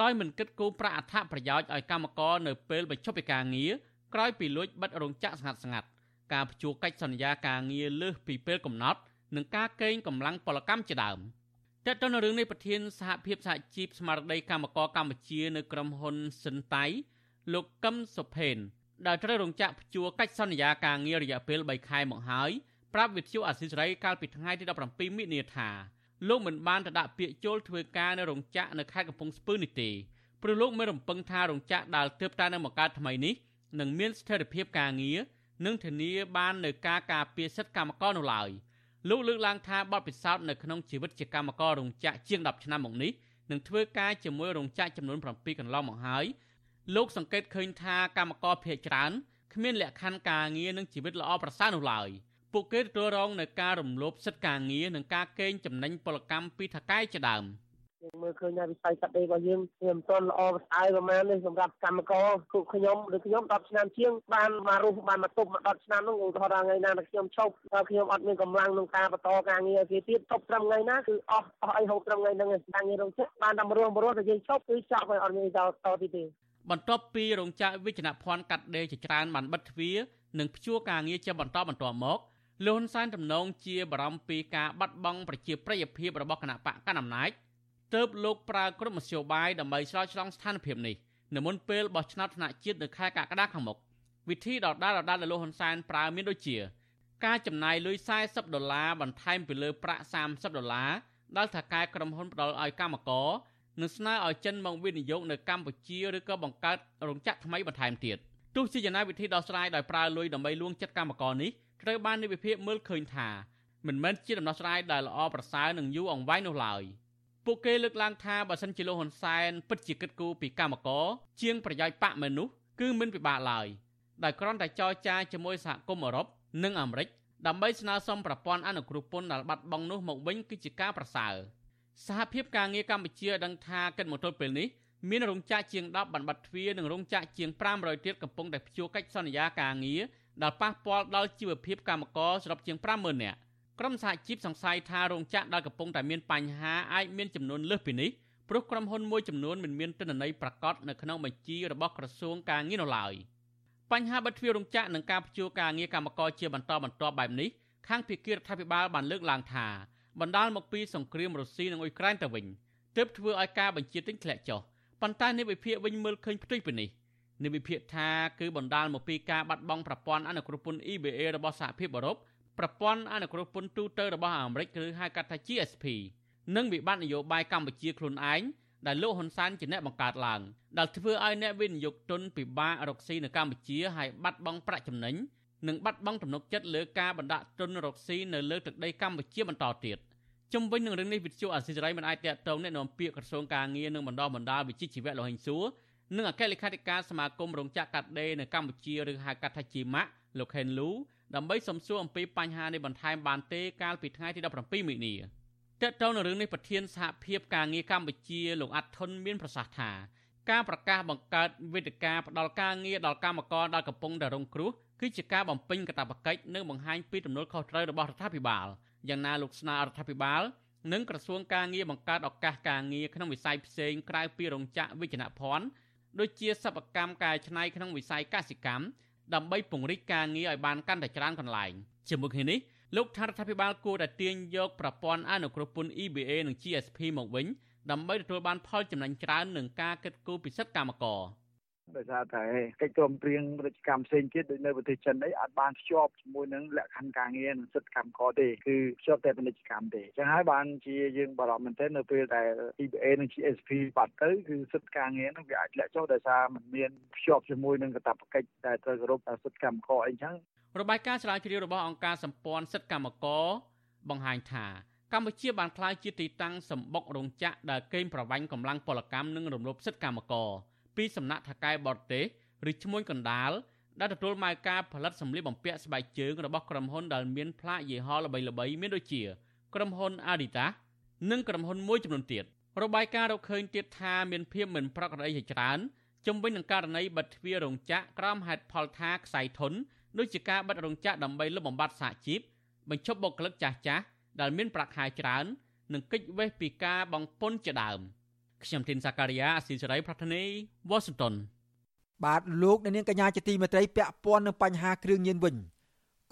ដោយមិនគិតគូរប្រាក់អត្ថប្រយោជន៍ឲ្យកម្មករនៅពេលបញ្ចប់ពីការងារក្រោយពីលួចបិទរោងចក្រស្ងាត់ស្ងាត់ ការព្យួរកិច្ចសន្យាការងារលើសពីពេលកំណត់និងការកេងកម្លាំងពលកម្មជាដើមតើតើនៅរឿងនេះប្រធានសហភាពសហជីពស្មារតីកម្មករកម្ពុជានៅក្រុមហ៊ុនសិនតៃលោកកឹមសុផេនដែលត្រូវរងចាក់ព្យួរកិច្ចសន្យាការងាររយៈពេល3ខែមកហើយប្រាប់វិទ្យុអាស៊ីសេរីកាលពីថ្ងៃទី17មិនិនាថាលោកមិនបានទៅដាក់ពាក្យចូលធ្វើការនៅរោងចក្រនៅខេត្តកំពង់ស្ពឺនេះទេព្រោះលោកមានរំពឹងថារោងចក្រដែលទើបតែនឹងបង្កើតថ្មីនេះនឹងមានស្ថិរភាពការងារ និងធានាបាននៅការការពារសិទ្ធិកម្មករនោះឡើយលោកលើកឡើងថាបទពិសោធន៍នៅក្នុងជីវិតជាកម្មកររោងចក្រជាង10ឆ្នាំមកនេះនឹងធ្វើការជាមួយរោងចក្រចំនួន7កន្លងមកហើយលោកសង្កេតឃើញថាកម្មករភ័យច្រើនគ្មានលក្ខខណ្ឌការងារនិងជីវិតល្អប្រសើរនោះឡើយពួកគេទទួលរងនឹងការរំលោភសិទ្ធិការងារនិងការកេងចំណេញពលកម្មពីថកែជាដើម។ យើងមើលឃើញថាវិស័យកាត់ដេររបស់យើងវាមិនទាន់ល្អប្រសើរប្រហែលទេសម្រាប់កម្មករពួកខ្ញុំឬខ្ញុំ10ឆ្នាំជាងបានមករស់បានមកទប់មក10ឆ្នាំនោះឧទាហរណ៍ថ្ងៃណាដែលខ្ញុំឈប់ដល់ខ្ញុំអត់មានកម្លាំងក្នុងការបន្តការងារគេទៀតឈប់ត្រឹមថ្ងៃណាគឺអស់អស់អីហូបត្រឹមថ្ងៃហ្នឹងការងាររោងចក្របានតែមករស់មករស់តែយើងឈប់គឺចប់ហើយអត់មានតតទៀតទេបន្ទាប់ពីរោងចក្រវិជ្ជភ័ណ្ឌកាត់ដេរជាច្រើនបានបិទទ្វារនិងព្យួរការងារជាបន្តបន្ទាប់មកលោកហ៊ុនសែនទំនងជាបារម្ភពីការបាត់បង់ប្រជាប្រិយភាពរបស់គណៈបកកណ្ដាលអំណាច ទើបលោកប្រើក្រុមមធ្យោបាយដើម្បីឆ្លើយឆ្លងស្ថានភាពនេះនៅមុនពេលបោះឆ្នោតថ្នាក់ជាតិនៅខែកក្កដាខាងមុខវិធីដដាលដដាលដែលលោកហ៊ុនសែនប្រើមានដូចជា ការចំណាយលុយ40ដុល្លារបន្ថែមពីលើប្រាក់30ដុល្លារដែលថាការក្រុមហ៊ុនផ្ដល់ឲ្យកម្មករនិងស្នើឲ្យចិនមកវិនិយោគនៅកម្ពុជាឬក៏បង្កើតរោងចក្រថ្មីបន្ថែមទៀតទោះជាយ៉ាងណាវិធីដោះស្រាយដោយប្រើលុយដើម្បីលួងចិត្តកម្មករនេះត្រូវបាននិវិភាគមើលឃើញថាមិនមែនជាដំណោះស្រាយដែលល្អប្រសើរនិងយូរអង្វែងនោះឡើយ។ ពួកគេលើកឡើងថាបើសិនជាលោកហ៊ុនសែនពិតជាគិតគូរពីកម្មករជាងប្រយោជន៍បកមនុស្សគឺមិនពិបាកឡើយដោយគ្រាន់តែចរចាជាមួយសហគមន៍អឺរ៉ុបនិងអាមេរិកដើម្បីស្នើសុំប្រព័ន្ធអនុគ្រោះពន្ធដែលបាត់បង់នោះមកវិញគឺជាការប្រសើរសហភាពការងារកម្ពុជាដឹងថាគិតមកទល់ពេលនេះមានរោងចក្រជាង10បានបាត់ទ្វារនិងរោងចក្រជាង500ទៀតកំពុងតែព្យួរកិច្ចសន្យាការងារដែលប៉ះពាល់ដល់ជីវភាពកម្មករសរុបជាង50000នាក់ ក្រុមសហជីពសង្ស័យថារោងចក្រដែលកំពុងតែមានបញ្ហាអាចមានចំនួនលើសពីនេះព្រោះក្រុមហ៊ុនមួយចំនួនមិនមានទិន្នន័យប្រកាសនៅក្នុងបញ្ជីរបស់ក្រសួងការងារនៅឡើយបញ្ហាបិទទ្វាររោងចក្រនិងការព្យួរការងារកម្មករជាបន្តបន្ទាប់បែបនេះខាងភាគីរដ្ឋាភិបាលបានលើកឡើងថាបណ្ដាលមកពីសង្គ្រាមរុស្ស៊ីនិងអ៊ុយក្រែនទៅវិញទើបធ្វើឲ្យការបញ្ជាទិញធ្លាក់ចុះប៉ុន្តែអ្នកវិភាគវិញមើលឃើញផ្ទុយពីនេះនេះវិភាគថាគឺបណ្ដាលមកពីការបាត់បង់ប្រព័ន្ធអនុគ្រោះពន្ធ EBA របស់សហភាពអឺរ៉ុប ប្រព័ន្ធអនុគ្រោះពន្ធទូទៅរបស់អាមេរិកឬហៅកាត់ថា GSP និងវិបត្តិនយោបាយកម្ពុជាខ្លួនឯងដែលលោកហ៊ុនសែនជាអ្នកបង្កើតឡើងដែលធ្វើឲ្យអ្នកវិនិយោគទុនពិបាករកស៊ីនៅកម្ពុជាហើយបាត់បង់ប្រាក់ចំណេញនិងបាត់បង់ទំនុកចិត្តលើការបណ្ដាក់ទុនរកស៊ីនៅលើទឹកដីកម្ពុជាបន្តទៀតជំវិញនឹងរឿងនេះវិទ្យុអាស៊ីសេរីមិនអាចតកតងអ្នកនាំពាក្យក្រសួងការងារនិងបណ្ដោះបណ្ដាលវិជ្ជាជីវៈលោកហិញសួរនិងអគ្គលេខាធិការសមាគមរោងចក្រកាត់ដេរនៅកម្ពុជាឬហៅកាត់ថាជីម៉ាក់លោកខេនលូ ដើម្បីសំសួរអំពីបញ្ហានេះបន្ថែមបានទេកាលពីថ្ងៃទី17មិនិនាតើតើនៅរឿងនេះប្រធានសហភាពការងារកម្ពុជាលោកអាត់ថុនមានប្រសាសន៍ថាការប្រកាសបង្កើតវេទិកាផ្ដល់ការងារដល់កម្មករដែលកំពុងតែរងគ្រោះគឺជាការបំពេញកាតព្វកិច្ចនិងបង្ហាញពីទំនួលខុសត្រូវរបស់រដ្ឋាភិបាលយ៉ាងណាលោកស្នើរដ្ឋាភិបាលនិងក្រសួងការងារបង្កើតឱកាសការងារក្នុងវិស័យផ្សេងក្រៅពីរោងចក្រវិជ្ជាភ័ណ្ឌដូចជាសិប្បកម្មកែច្នៃក្នុងវិស័យកសិកម្ម ដើម្បីពង្រីកការងារឲ្យបានកាន់តែច្រើនកន្លែងជាមួយគ្នានេះលោកថារដ្ឋាភិបាលគួរតែទាញយកប្រព័ន្ធអនុគ្រោះពន្ធ EBA និង GSP មកវិញដើម្បីទទួលបានផលចំណេញច្រើននឹងការកិត្តគូពិសិដ្ឋកម្មករ ដោយសារតែកិច្ចព្រមព្រៀងពាណិជ្ជកម្មផ្សេងទៀតដូចនៅប្រទេសចិនអីអាចបានភ្ជាប់ជាមួយនឹងលក្ខខណ្ឌការងារនិងសិទ្ធិកម្មករទេគឺភ្ជាប់តែពាណិជ្ជកម្មទេអញ្ចឹងហើយបានជាយើងបារម្ភមែនទែននៅពេលដែល EBA និង GSP បាត់ទៅគឺសិទ្ធិការងារនឹងវាអាចលាក់ចុះដោយសារมันមានភ្ជាប់ជាមួយនឹងកាតព្វកិច្ចដែលត្រូវគោរពសិទ្ធិកម្មករអីចឹងរបាយការណ៍ស្រាវជ្រាវរបស់អង្គការសម្ព័ន្ធសិទ្ធិកម្មករបង្ហាញថាកម្ពុជាបានក្លាយជាទីតាំងសម្បុករោងចក្រដែលកេងប្រវ័ញ្ចកម្លាំងពលកម្មនិងរំលោភសិទ្ធិកម្មករ ពីសំណាក់ថកែបរទេសឬឈ្មួញកណ្ដាលដែលទទួលម៉ៅការផលិតសម្លៀកបំពាក់ស្បែកជើងរបស់ក្រុមហ៊ុនដែលមានផ្លាកយីហោល្បីៗមានដូចជា ក្រុមហ៊ុន Adidas និងក្រុមហ៊ុនមួយចំនួនទៀតរបាយការណ៍រកឃើញទៀតថាមានភាពមិនប្រក្រតីជាច្រើនជំវិញនឹងករណីបិទទ្វាររោងចក្រក្រោមហេតុផលថាខ្សែធនដូចជាការបិទរោងចក្រដើម្បីលុបបំបាត់សហជីពបញ្ឈប់បុគ្គលិកចាស់ចាស់ដែលមានប្រាក់ខែច្រើននិងកិច្ចវេះពីការបង់ពន្ធជាដើម ខ្ញុំធីនសាការីយ៉ាអស៊ីសេរីប្រធានីវ៉ាស៊ីនតោនបាទលោកអ្នកនាងកញ្ញាជាទីមេត្រីពាក់ព័ន្ធនឹងបញ្ហាគ្រឿងញៀនវិញ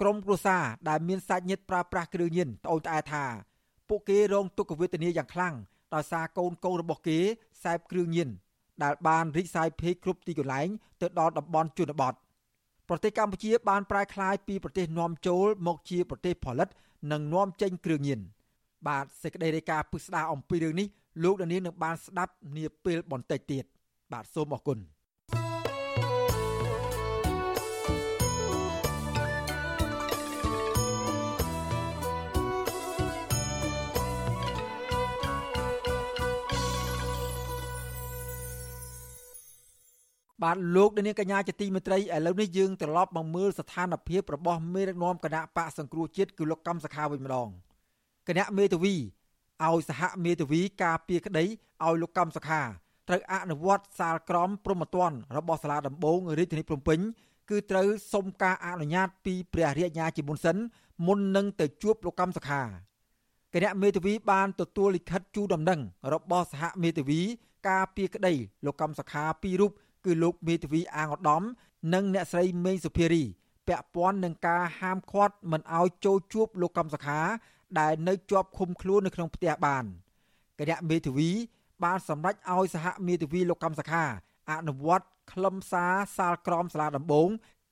ក្រមគ្រួសារដែលមានសាច់ញាតិប្រើប្រាស់គ្រឿងញៀនត្អូញត្អែថាពួកគេរងទុក្ខវេទនាយ៉ាងខ្លាំងដោយសារកូនកូនរបស់គេសែបគ្រឿងញៀនដែលបានរីកសាយភាយគ្រប់ទីកន្លែងទៅដល់តំបន់ជនបទប្រទេសកម្ពុជាបានប្រែក្លាយពីប្រទេសនាំចូលមកជាប្រទេសផលិត និងនាំចេញគ្រឿងញៀនបាទសេចក្តីរាយការណ៍ពិស្ដារអំពីរឿងនេះ លោកដានៀងនឹងបានស្ដាប់នាពេលបន្តិចទៀតបាទសូមអរគុណបាទលោកនាងកញ្ញាជាទីមេត្រីឥឡូវនេះយើងត្រឡប់មកមើលស្ថានភាពរបស់មេដឹកនាំគណៈបកសង្គ្រោះជាតិគឺលោកកំសខាវិញម្ដងគណៈមេធាវី ឲ្យសហមេធាវីការពារក្តីឲ្យលោកកំសខាត្រូវអនុវត្តសាលក្រមព្រហ្មទណ្ឌរបស់សាលាដំបងរាជធានីភ្នំពេញគឺត្រូវសុំការអនុញ្ញាតពីព្រះរាជអាជ្ញាជាមុនសិនមុននឹងទៅជួបលោកកំសខាគណៈមេធាវីបានទទួលលិខិតជូនដំណឹងរបស់សហមេធាវីការពារក្តីលោកកំសខាពីររូបគឺលោកមេធាវីអាងឧត្តមនិងអ្នកស្រីមេងសុភារីពាក់ព័ន្ធនឹងការហាមឃាត់មិនឲ្យចូលជួបលោកកំសខា ដែលនៅជាប់ឃុំខ្លួននៅក្នុងផ្ទះបានគណៈមេធាវីបានសម្រេចឲ្យសហមេធាវីលោកកំសខាអនុវត្តខ្លឹមសារសាលក្រមសាលាដំបង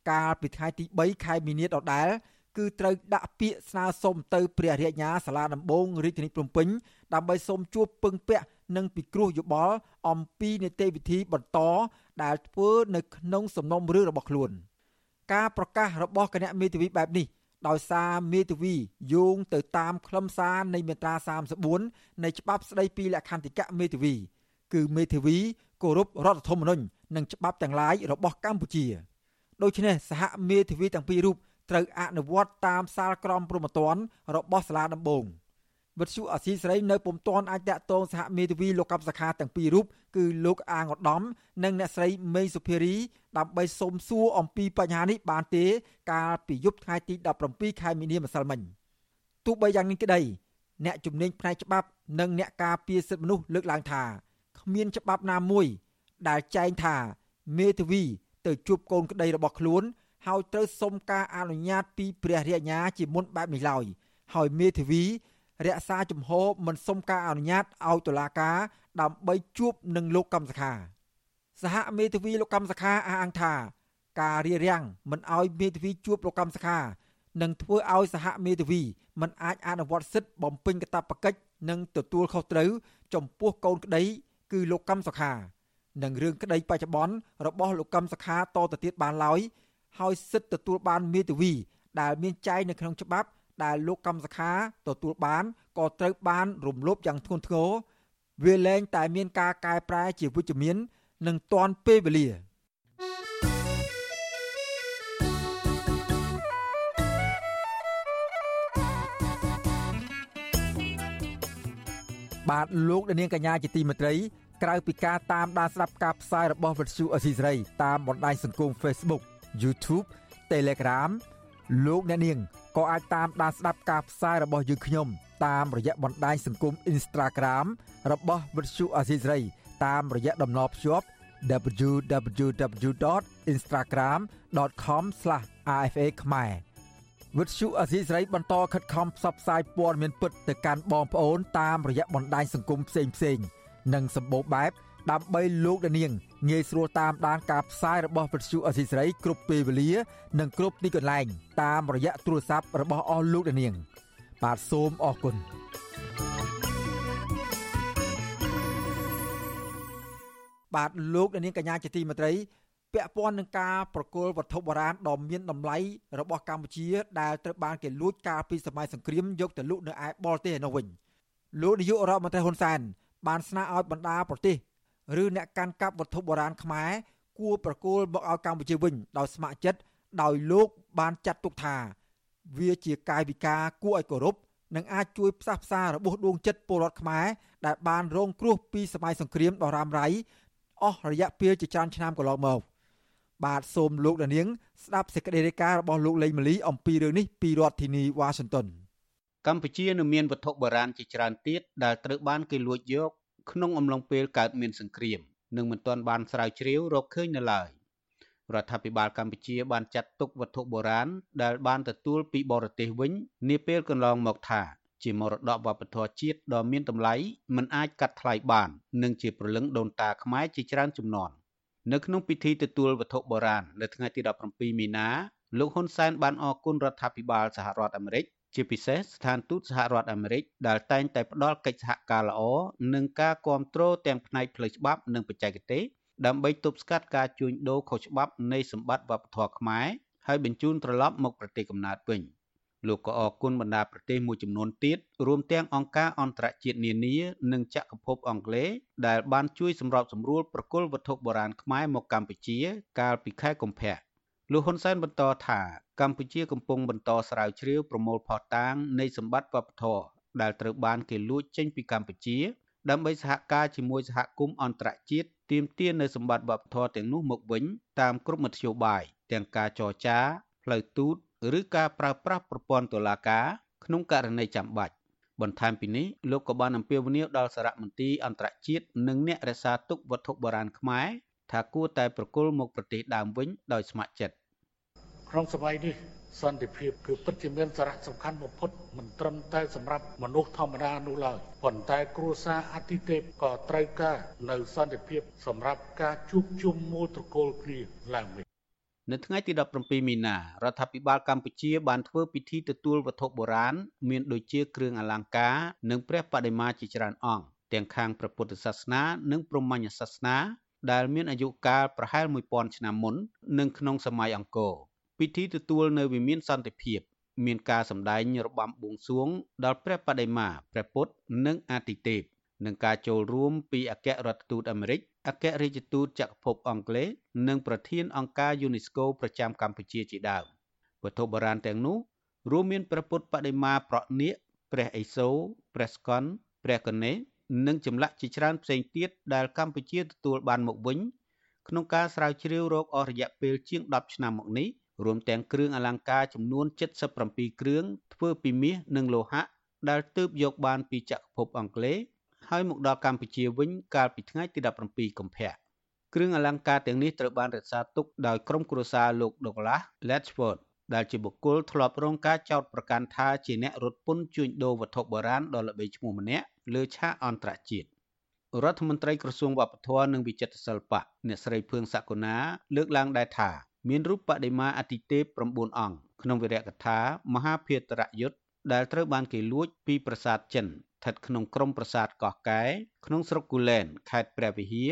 កាលពីថ្ងៃទី3ខែមីនាដដែលគឺត្រូវដាក់ពាក្យស្នើសុំទៅព្រះរាជអាជ្ញាសាលាដំបងរាជធានីភ្នំពេញដើម្បីសូមជួបពឹងពាក់និងពិគ្រោះយោបល់អំពីនីតិវិធីបន្តដែលធ្វើនៅក្នុងសំណុំរឿងរបស់ខ្លួន ការប្រកាសរបស់គណៈមេធាវីបែបនេះ ដោយសារមេធាវីយោងទៅតាមខ្លឹមសារនៃមាត្រា34នៃច្បាប់ស្តីពីលក្ខន្តិកៈមេធាវី គឺមេធាវីគោរពរដ្ឋធម្មនុញ្ញនិងច្បាប់ទាំងឡាយរបស់កម្ពុជាដូច្នេះសហមេធាវីទាំងពីររូបត្រូវអនុវត្តតាមសាលក្រមព្រហ្មទណ្ឌរបស់សាលាដំបង។ វិទ្យុអសីស្រីនៅពុំទាន់អាចតាក់ទងសហមេធាវីលោកកັບសខាទាំងពីររូបគឺលោកអាងឧត្តមនិងអ្នកស្រីមេងសុភារីដើម្បីសូមសួរអំពីបញ្ហានេះបានទេ កាលពីយប់ថ្ងៃទី17ខែមីនាម្សិលមិញទោះបីយ៉ាងនេះក្តីអ្នកជំនាញផ្នែកច្បាប់និងអ្នកការពារសិទ្ធិមនុស្សលើកឡើងថាគ្មានច្បាប់ណាមួយ ដែលចែងថាមេធាវីទៅជួបកូនក្តីរបស់ខ្លួន ហើយត្រូវសុំការអនុញ្ញាតពីព្រះរាជអាជ្ញាជាមុនបែបនេះឡើយហើយមេធាវី រក្សាជំហរមិនសុំការអនុញ្ញាតឲ្យតុលាការដើម្បីជួបនឹងលោកកម្មសខាសហមេធាវីលោកកម្មសខាអះអាងថាការរៀបរៀងមិនអោយមេធាវីជួបលោកកម្មសខានឹងធ្វើឲ្យសហមេធាវីមិនអាចអនុវត្តសិទ្ធិបំពេញកាតព្វកិច្ចនិងទទួលខុសត្រូវចំពោះកូនក្តីគឺលោកកម្មសខានិងរឿងក្តីបច្ចុប្បន្នរបស់លោកកម្មសខាតទៅទៀតបានឡើយហើយសិទ្ធិទទួលបានមេធាវីដែលមានចែងនៅក្នុងច្បាប់ ដែលលោកកម្មសខាទទួលបានក៏ត្រូវបានរំលោភយ៉ាងធ្ងន់ធ្ងរវាលែងតែមានការកែប្រែជាវិជ្ជមាន និងទាន់ពេលវេលាបាទលោកនាងកញ្ញាជាទីមេត្រីក្រៅពីការតាមដានស្ដាប់ការផ្សាយរបស់វិទ្យុអស៊ីសេរីតាមបណ្ដាញសង្គម Facebook YouTube Telegram លោកអ្នកនាង ក៏អាចតាមដានស្ដាប់ការផ្សាយរបស់យើងខ្ញុំ តាមរយៈបណ្ដាញសង្គម Instagram របស់វិទ្យុអស៊ីសេរីតាមរយៈតំណភ្ជាប់ www.instagram.com/rfa ខ្មែរវិទ្យុអសីស្រីបន្តខិតខំផ្សព្វផ្សាយព័ត៌មានពិតទៅកាន់បងប្អូនតាមរយៈបណ្ដាញសង្គមផ្សេងផ្សេងនិងសម្បូរបែប ដើម្បីលោកដានាងងាយស្រួលតាមដានការផ្សាយរបស់វិទ្យុអសីស្រីគ្រប់ពេលវេលា និងគ្រប់ទីកន្លែង តាមរយៈទូរស័ព្ទរបស់អស់លោកដានាង បាទសូមអរគុណបាទលោកដានាងកញ្ញាជាទីមេត្រីពាក់ព័ន្ធនឹងការប្រគល់វត្ថុបុរាណដ៏មានតម្លៃរបស់កម្ពុជា ដែលត្រូវបានគេលួចកាលពីសម័យសង្គ្រាមយកទៅលក់នៅឯបរទេសនោះវិញលោកនាយករដ្ឋមន្ត្រីហ៊ុនសែនបានស្នើឲ្យបណ្ដាប្រទេស ឬអ្នកកាន់កាប់វត្ថុបុរាណខ្មែរគួរប្រគល់មកឲ្យកម្ពុជាវិញដោយស្ម័គ្រចិត្តដោយលោកបានចាត់ទុកថា វាជាកាយវិការគួរឲ្យគោរពនិងអាចជួយផ្សះផ្សារបួសដួងចិត្តពលរដ្ឋខ្មែរដែលបានរងគ្រោះពីសម័យសង្គ្រាមដ៏រ៉ាំរ៉ៃអស់រយៈពេលជាច្រើនឆ្នាំកន្លងមកបាទសូមលោកដានាងស្ដាប់សេចក្តីរាយការណ៍របស់លោកលេងម៉ាលីអំពីរឿងនេះពីរដ្ឋធានីវ៉ាស៊ីនតោនកម្ពុជានៅមានវត្ថុបុរាណជាច្រើនទៀតដែលត្រូវបានគេលួចយក ក្នុងអំឡុងពេលកើតមានសង្គ្រាមនិងមិនទាន់បានស្រាវជ្រាវរកឃើញនៅឡើយរដ្ឋាភិបាលកម្ពុជាបានចាត់ទុកវត្ថុបុរាណដែលបានទទួលពីបរទេសវិញនាពេលកន្លងមកថាជាមរតកវប្បធម៌ជាតិដ៏មានតម្លៃមិនអាចកាត់ថ្លៃបាន និងជាព្រលឹងដូនតាខ្មែរជាច្រើនជំនាន់នៅក្នុងពិធីទទួលវត្ថុបុរាណនៅថ្ងៃទី17មីនាលោកហ៊ុនសែនបានអរគុណរដ្ឋាភិបាលសហរដ្ឋអាមេរិក ជាពិសេសស្ថានទូតសហរដ្ឋអាមេរិកដែលតែងតែផ្ដល់កិច្ចសហការល្អនិងការគ្រប់គ្រងទាំងផ្នែកផ្លូវច្បាប់និងបច្ចេកទេសដើម្បីទប់ស្កាត់ការជួញដូរខុសច្បាប់នៃសម្បត្តិវប្បធម៌ខ្មែរហើយបញ្ជូនត្រឡប់មកប្រទេសកំណើតវិញ។លោកក៏អរគុណបណ្ដាប្រទេសមួយចំនួនទៀតរួមទាំងអង្គការអន្តរជាតិនានានិងចក្រភពអង់គ្លេសដែលបានជួយសម្របសម្រួលប្រគល់វត្ថុបុរាណខ្មែរមកកម្ពុជា កាលពីខែកុម្ភៈ លោកហ៊ុនសែនបន្តថាកម្ពុជាកំពុងបន្តស្រាវជ្រាវប្រមូលភស្តុតាងនៃសម្បត្តិវប្បធម៌ដែលត្រូវបានគេលួចចេញពីកម្ពុជា ដើម្បីសហការជាមួយសហគមន៍អន្តរជាតិទាមទារនៅសម្បត្តិវប្បធម៌ទាំងនោះមកវិញតាមគ្រប់មធ្យោបាយទាំងការចរចាផ្លូវទូតឬការប្រើប្រាស់ប្រព័ន្ធតុលាការក្នុងករណីចាំបាច់បន្ថែមពីនេះលោកក៏បានអំពាវនាវដល់សារមន្ទីរអន្តរជាតិនិងអ្នករក្សាទុកវត្ថុបុរាណខ្មែរថាគួរតែប្រគល់មកប្រទេសដើមវិញដោយស្ម័គ្រចិត្ត ក្នុងសម័យនេះសន្តិភាពគឺពិតជាមានសារៈសំខាន់បំផុតមិនត្រឹមតែសម្រាប់មនុស្សធម្មតានោះឡើយប៉ុន្តែគ្រួសារអតិថិបក៏ត្រូវការនៅសន្តិភាពសម្រាប់ការជួបជុំមូលត្រកូលគ្នាឡើងវិញនៅថ្ងៃទី17មីនារដ្ឋាភិបាលកម្ពុជាបានធ្វើពិធីទទួលវត្ថុបុរាណមានដូចជាគ្រឿងអលង្ការនិងព្រះបដិមាជាច្រើនអង្គទាំងខាងព្រះពុទ្ធសាសនា និងព្រហ្មញ្ញសាសនា ដែលមានអាយុកាលប្រហែល1000ឆ្នាំមុន និងក្នុងសម័យអង្គរ ពិធីទទួលនៅវិមានសន្តិភាព មានការសម្ដែងរបាំបួងសួង ដល់ព្រះបដិមាព្រះពុទ្ធនិងអាទិទេពនិងការចូលរួមពីអគ្គរដ្ឋទូតអាមេរិកអគ្គរដ្ឋទូតចក្រភពអង់គ្លេសនិងប្រធានអង្គការយូណេស្កូប្រចាំកម្ពុជាជាដើមវត្ថុបុរាណទាំងនោះរួមមានព្រះពុទ្ធបដិមាប្រក់នាគព្រះឥសូរព្រះស្កន្ទព្រះកណេសនិងចម្លាក់ជាច្រើនផ្សេងទៀតដែលកម្ពុជាទទួលបានមកវិញក្នុងការស្រាវជ្រាវរកអស់រយៈពេលជាង10ឆ្នាំមកនេះ រួមទាំងគ្រឿងអលង្ការចំនួន77គ្រឿងធ្វើពីមាសនិងលោហៈដែលទើបយកបានពីចក្រភពអង់គ្លេសហើយមកដល់កម្ពុជាវិញកាលពីថ្ងៃទី17កុម្ភៈគ្រឿងអលង្ការទាំងនេះត្រូវបានរក្សាទុកដោយក្រុមគ្រួសារលោក Douglas Latchford ដែលជាបុគ្គលធ្លាប់រងការចោទប្រកាន់ថាជាអ្នករត់ពន្ធជួញដូរវត្ថុបុរាណដ៏ល្បីឈ្មោះម្នាក់លើឆាកអន្តរជាតិរដ្ឋមន្ត្រីក្រសួងវប្បធម៌និងវិចិត្រសិល្បៈអ្នកស្រីភឿងសកុណាលើកឡើងដែរថា មានរូបបដិមាអតិទេព9អង្គក្នុងវីរកថាមហាភារតយុទ្ធដែលត្រូវបានគេលួចពីប្រាសាទចិនស្ថិតក្នុងក្រុមប្រាសាទកោះកែក្នុងស្រុកគូលែនខេត្តព្រះវិហារ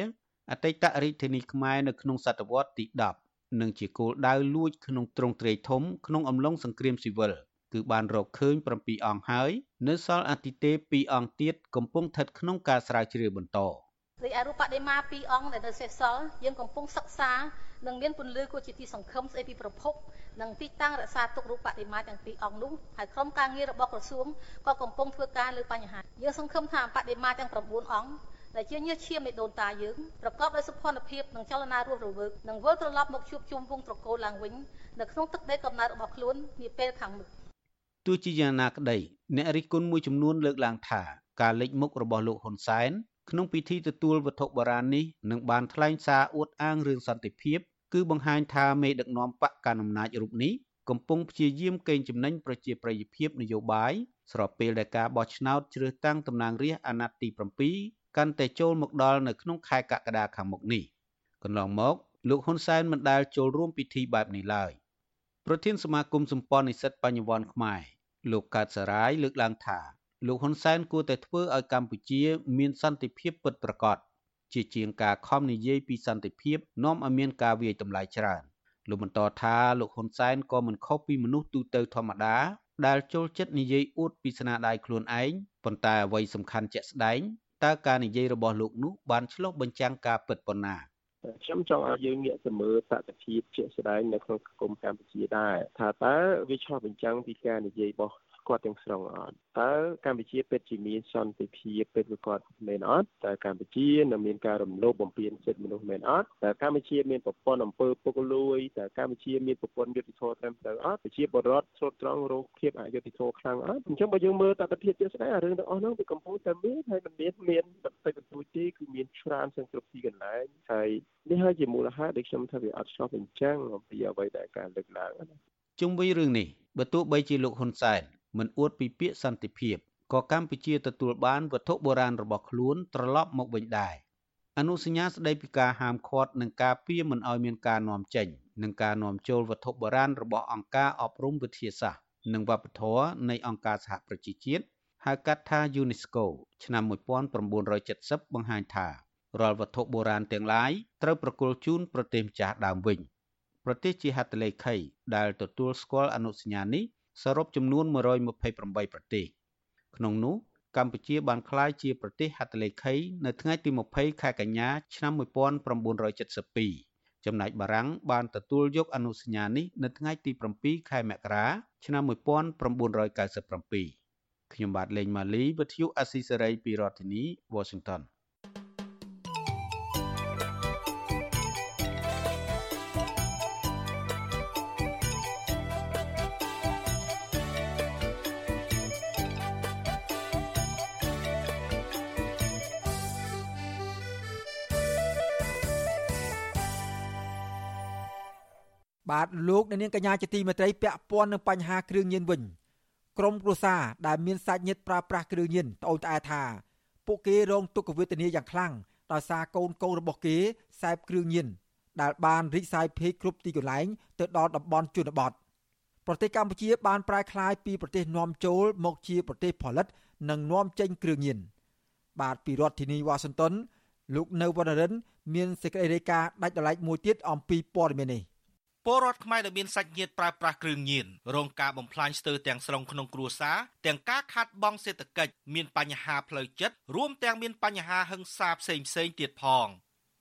អតីតរាជធានីខ្មែរនៅក្នុងសតវត្សទី10និងជាគោលដៅលួចក្នុងទ្រង់ទ្រាយធំក្នុងអំឡុងសង្គ្រាមស៊ីវិលគឺបានរកឃើញ7អង្គហើយនៅសល់អតិទេព2អង្គទៀតកំពុងស្ថិតក្នុងការស្រាវជ្រាវបន្តរីឯរូបបដិមា2អង្គដែលនៅសេសសល់យើងកំពុងសិក្សា និងមានពន្លឺគួរជាទីសង្ឃឹមស្ដីពីប្រភពនិងទីតាំងរក្សាទុករូបបដិមាទាំងពីរអង្គនោះហើយក្រុមការងាររបស់ក្រសួងក៏កំពុងធ្វើការលើបញ្ហាយើងសង្ឃឹមថាបដិមាទាំង9អង្គដែលជាញាតិឈាមនៃដូនតាយើងប្រកបដោយសុភណភាពនិងចលនារស់រវើកនឹងវិលត្រឡប់មកជួបជុំវងត្រកូលឡើងវិញនៅក្នុងទឹកដីកំណើតរបស់ខ្លួននាពេលខាងមុខទោះជាយ៉ាងណាក្តីអ្នករិះគន់មួយចំនួនលើកឡើងថាការលេចមុខរបស់លោកហ៊ុនសែនក្នុងពិធីទទួលវត្ថុបុរាណនេះនឹងបានថ្លែងសារអួតអាងរឿងសន្តិភាព គឺបង្ហាញថាមេដឹកនាំបកកណ្ដាលអំណាចរូបនេះកំពុងព្យាយាមកេងចំណេញប្រជាប្រិយភាពនយោបាយស្របពេលដែលការបោះឆ្នោតជ្រើសតាំងតំណាងរាស្ត្រអាណត្តិទី7កាន់តែចូលមកដល់នៅក្នុងខែកក្កដាខាងមុខនេះកន្លងមកលោកហ៊ុនសែនមិនដែលចូលរួមពិធីបែបនេះឡើយប្រធានសមាគមសម្ព័ន្ធនិស្សិតបញ្ញវន្តខ្មែរលោកកើតសរាយលើកឡើងថាលោកហ៊ុនសែនគួរតែធ្វើឲ្យកម្ពុជាមានសន្តិភាពពិតប្រាកដ ជាជាងការខំនិយាយពីសន្តិភាពនាំឲ្យមានការវាយតម្លៃច្រើនលោកបន្តថាលោកហ៊ុនសែនក៏មិនខុសពីមនុស្សទូទៅធម្មតាដែលចូលចិត្តនិយាយអួតពីស្នាដៃខ្លួនឯងប៉ុន្តែអ្វីសំខាន់ជាក់ស្ដែងតើការនិយាយរបស់លោកនោះបានឆ្លុះបញ្ចាំងការពិតប៉ុណ្ណាខ្ញុំចង់ឲ្យយើងងាកទៅមើលសកម្មភាពជាក់ស្ដែងនៅក្នុងសង្គមកម្ពុជាដែរថាតើវាឆ្លុះបញ្ចាំងពីការនិយាយរបស់ គាត់ទាំងស្រុងអត់តើកម្ពុជាពិតជាមានសន្តិភាពពិតប្រាកដមែនអត់តើកម្ពុជានៅមានការរំលោភបំពានសិទ្ធិមនុស្សមែនអត់តើកម្ពុជាមានប្រព័ន្ធអំពើពុករលួយតើកម្ពុជាមានប្រព័ន្ធយុត្តិធម៌ត្រឹមត្រូវអត់ប្រជាពលរដ្ឋស្រុតត្រង់រងភាពអយុត្តិធម៌ខ្លាំងអត់អញ្ចឹងបើយើងមើលតតិភាពជាក់ស្ដែងអារឿងទាំងអស់ហ្នឹងវាកំពុងតែមានហើយមិនមានមានបន្តិចបន្តួចទេគឺមានច្រើនសឹងគ្រប់ទីកន្លែងហើយនេះហើយជាមូលហេតុដែលខ្ញុំថាវាអត់ឆ្លោះបញ្ចាំងអំពីអ្វីដែលការលើកឡើងជុំវិញរឿងនេះបើទោះបីជាលោកហ៊ុនសែន មិនអួតពីពាក្យសន្តិភាពក៏កម្ពុជាទទួលបានវត្ថុបុរាណរបស់ខ្លួនត្រឡប់មកវិញដែរអនុសញ្ញាស្តីពីការហាមឃាត់និងការពារមិនឲ្យមានការនាំចេញនិងការនាំចូលវត្ថុបុរាណរបស់អង្គការអប់រំវិទ្យាសាស្ត្រនិងវប្បធម៌នៃអង្គការសហប្រជាជាតិហៅកាត់ថា UNESCO ឆ្នាំ1970បង្ហាញថារាល់វត្ថុបុរាណទាំងឡាយត្រូវប្រគល់ជូនប្រទេសម្ចាស់ដើមវិញប្រទេសជាហត្ថលេខីដែលទទួលស្គាល់អនុសញ្ញានេះ សរុបចំនួន128ប្រទេសក្នុងនោះកម្ពុជាបានក្លាយជាប្រទេសហត្ថលេខីនៅថ្ងៃទី20ខែកញ្ញាឆ្នាំ1972ចំណែកបារាំងបានទទួលយកអនុសញ្ញានេះនៅថ្ងៃទី7ខែមករាឆ្នាំ1997ខ្ញុំបាទលេងម៉ាលីវិទ្យុអស៊ីសេរីពីរដ្ឋធានី Washington បាទលោកអ្នកនាងកញ្ញាជាទីមេត្រីពាក់ព័ន្ធនឹងបញ្ហាគ្រឿងញៀនវិញក្រមគ្រួសារដែលមានសាច់ញាតិប្រើប្រាស់គ្រឿងញៀនត្អូញត្អែថាពួកគេរងទុក្ខវេទនាយ៉ាងខ្លាំងដោយសារកូនកូនរបស់គេសែបគ្រឿងញៀនដែលបានរីកសាយភាយគ្រប់ទីកន្លែងទៅដល់តំបន់ជនបទប្រទេសកម្ពុជាបានប្រែក្លាយពីប្រទេសនាំចូលមកជាប្រទេសផលិត និងនាំចេញគ្រឿងញៀនបាទពីរដ្ឋធានីវ៉ាស៊ីនតោនលោកនៅវណ្ណរិន មានសេចក្តីរាយការណ៍ដាច់ដライមួយទៀតអំពីព័ត៌មាននេះ ពលរដ្ឋខ្មែរដែលមានសាច់ញាតិប្រើប្រាស់គ្រឿងញៀនរងការបំផ្លាញស្ទើរទាំងស្រុងក្នុងគ្រួសារទាំងការខាតបង់សេដ្ឋកិច្ចមានបញ្ហាផ្លូវចិត្តរួមទាំងមានបញ្ហាហិង្សាផ្សេងផ្សេងទៀតផង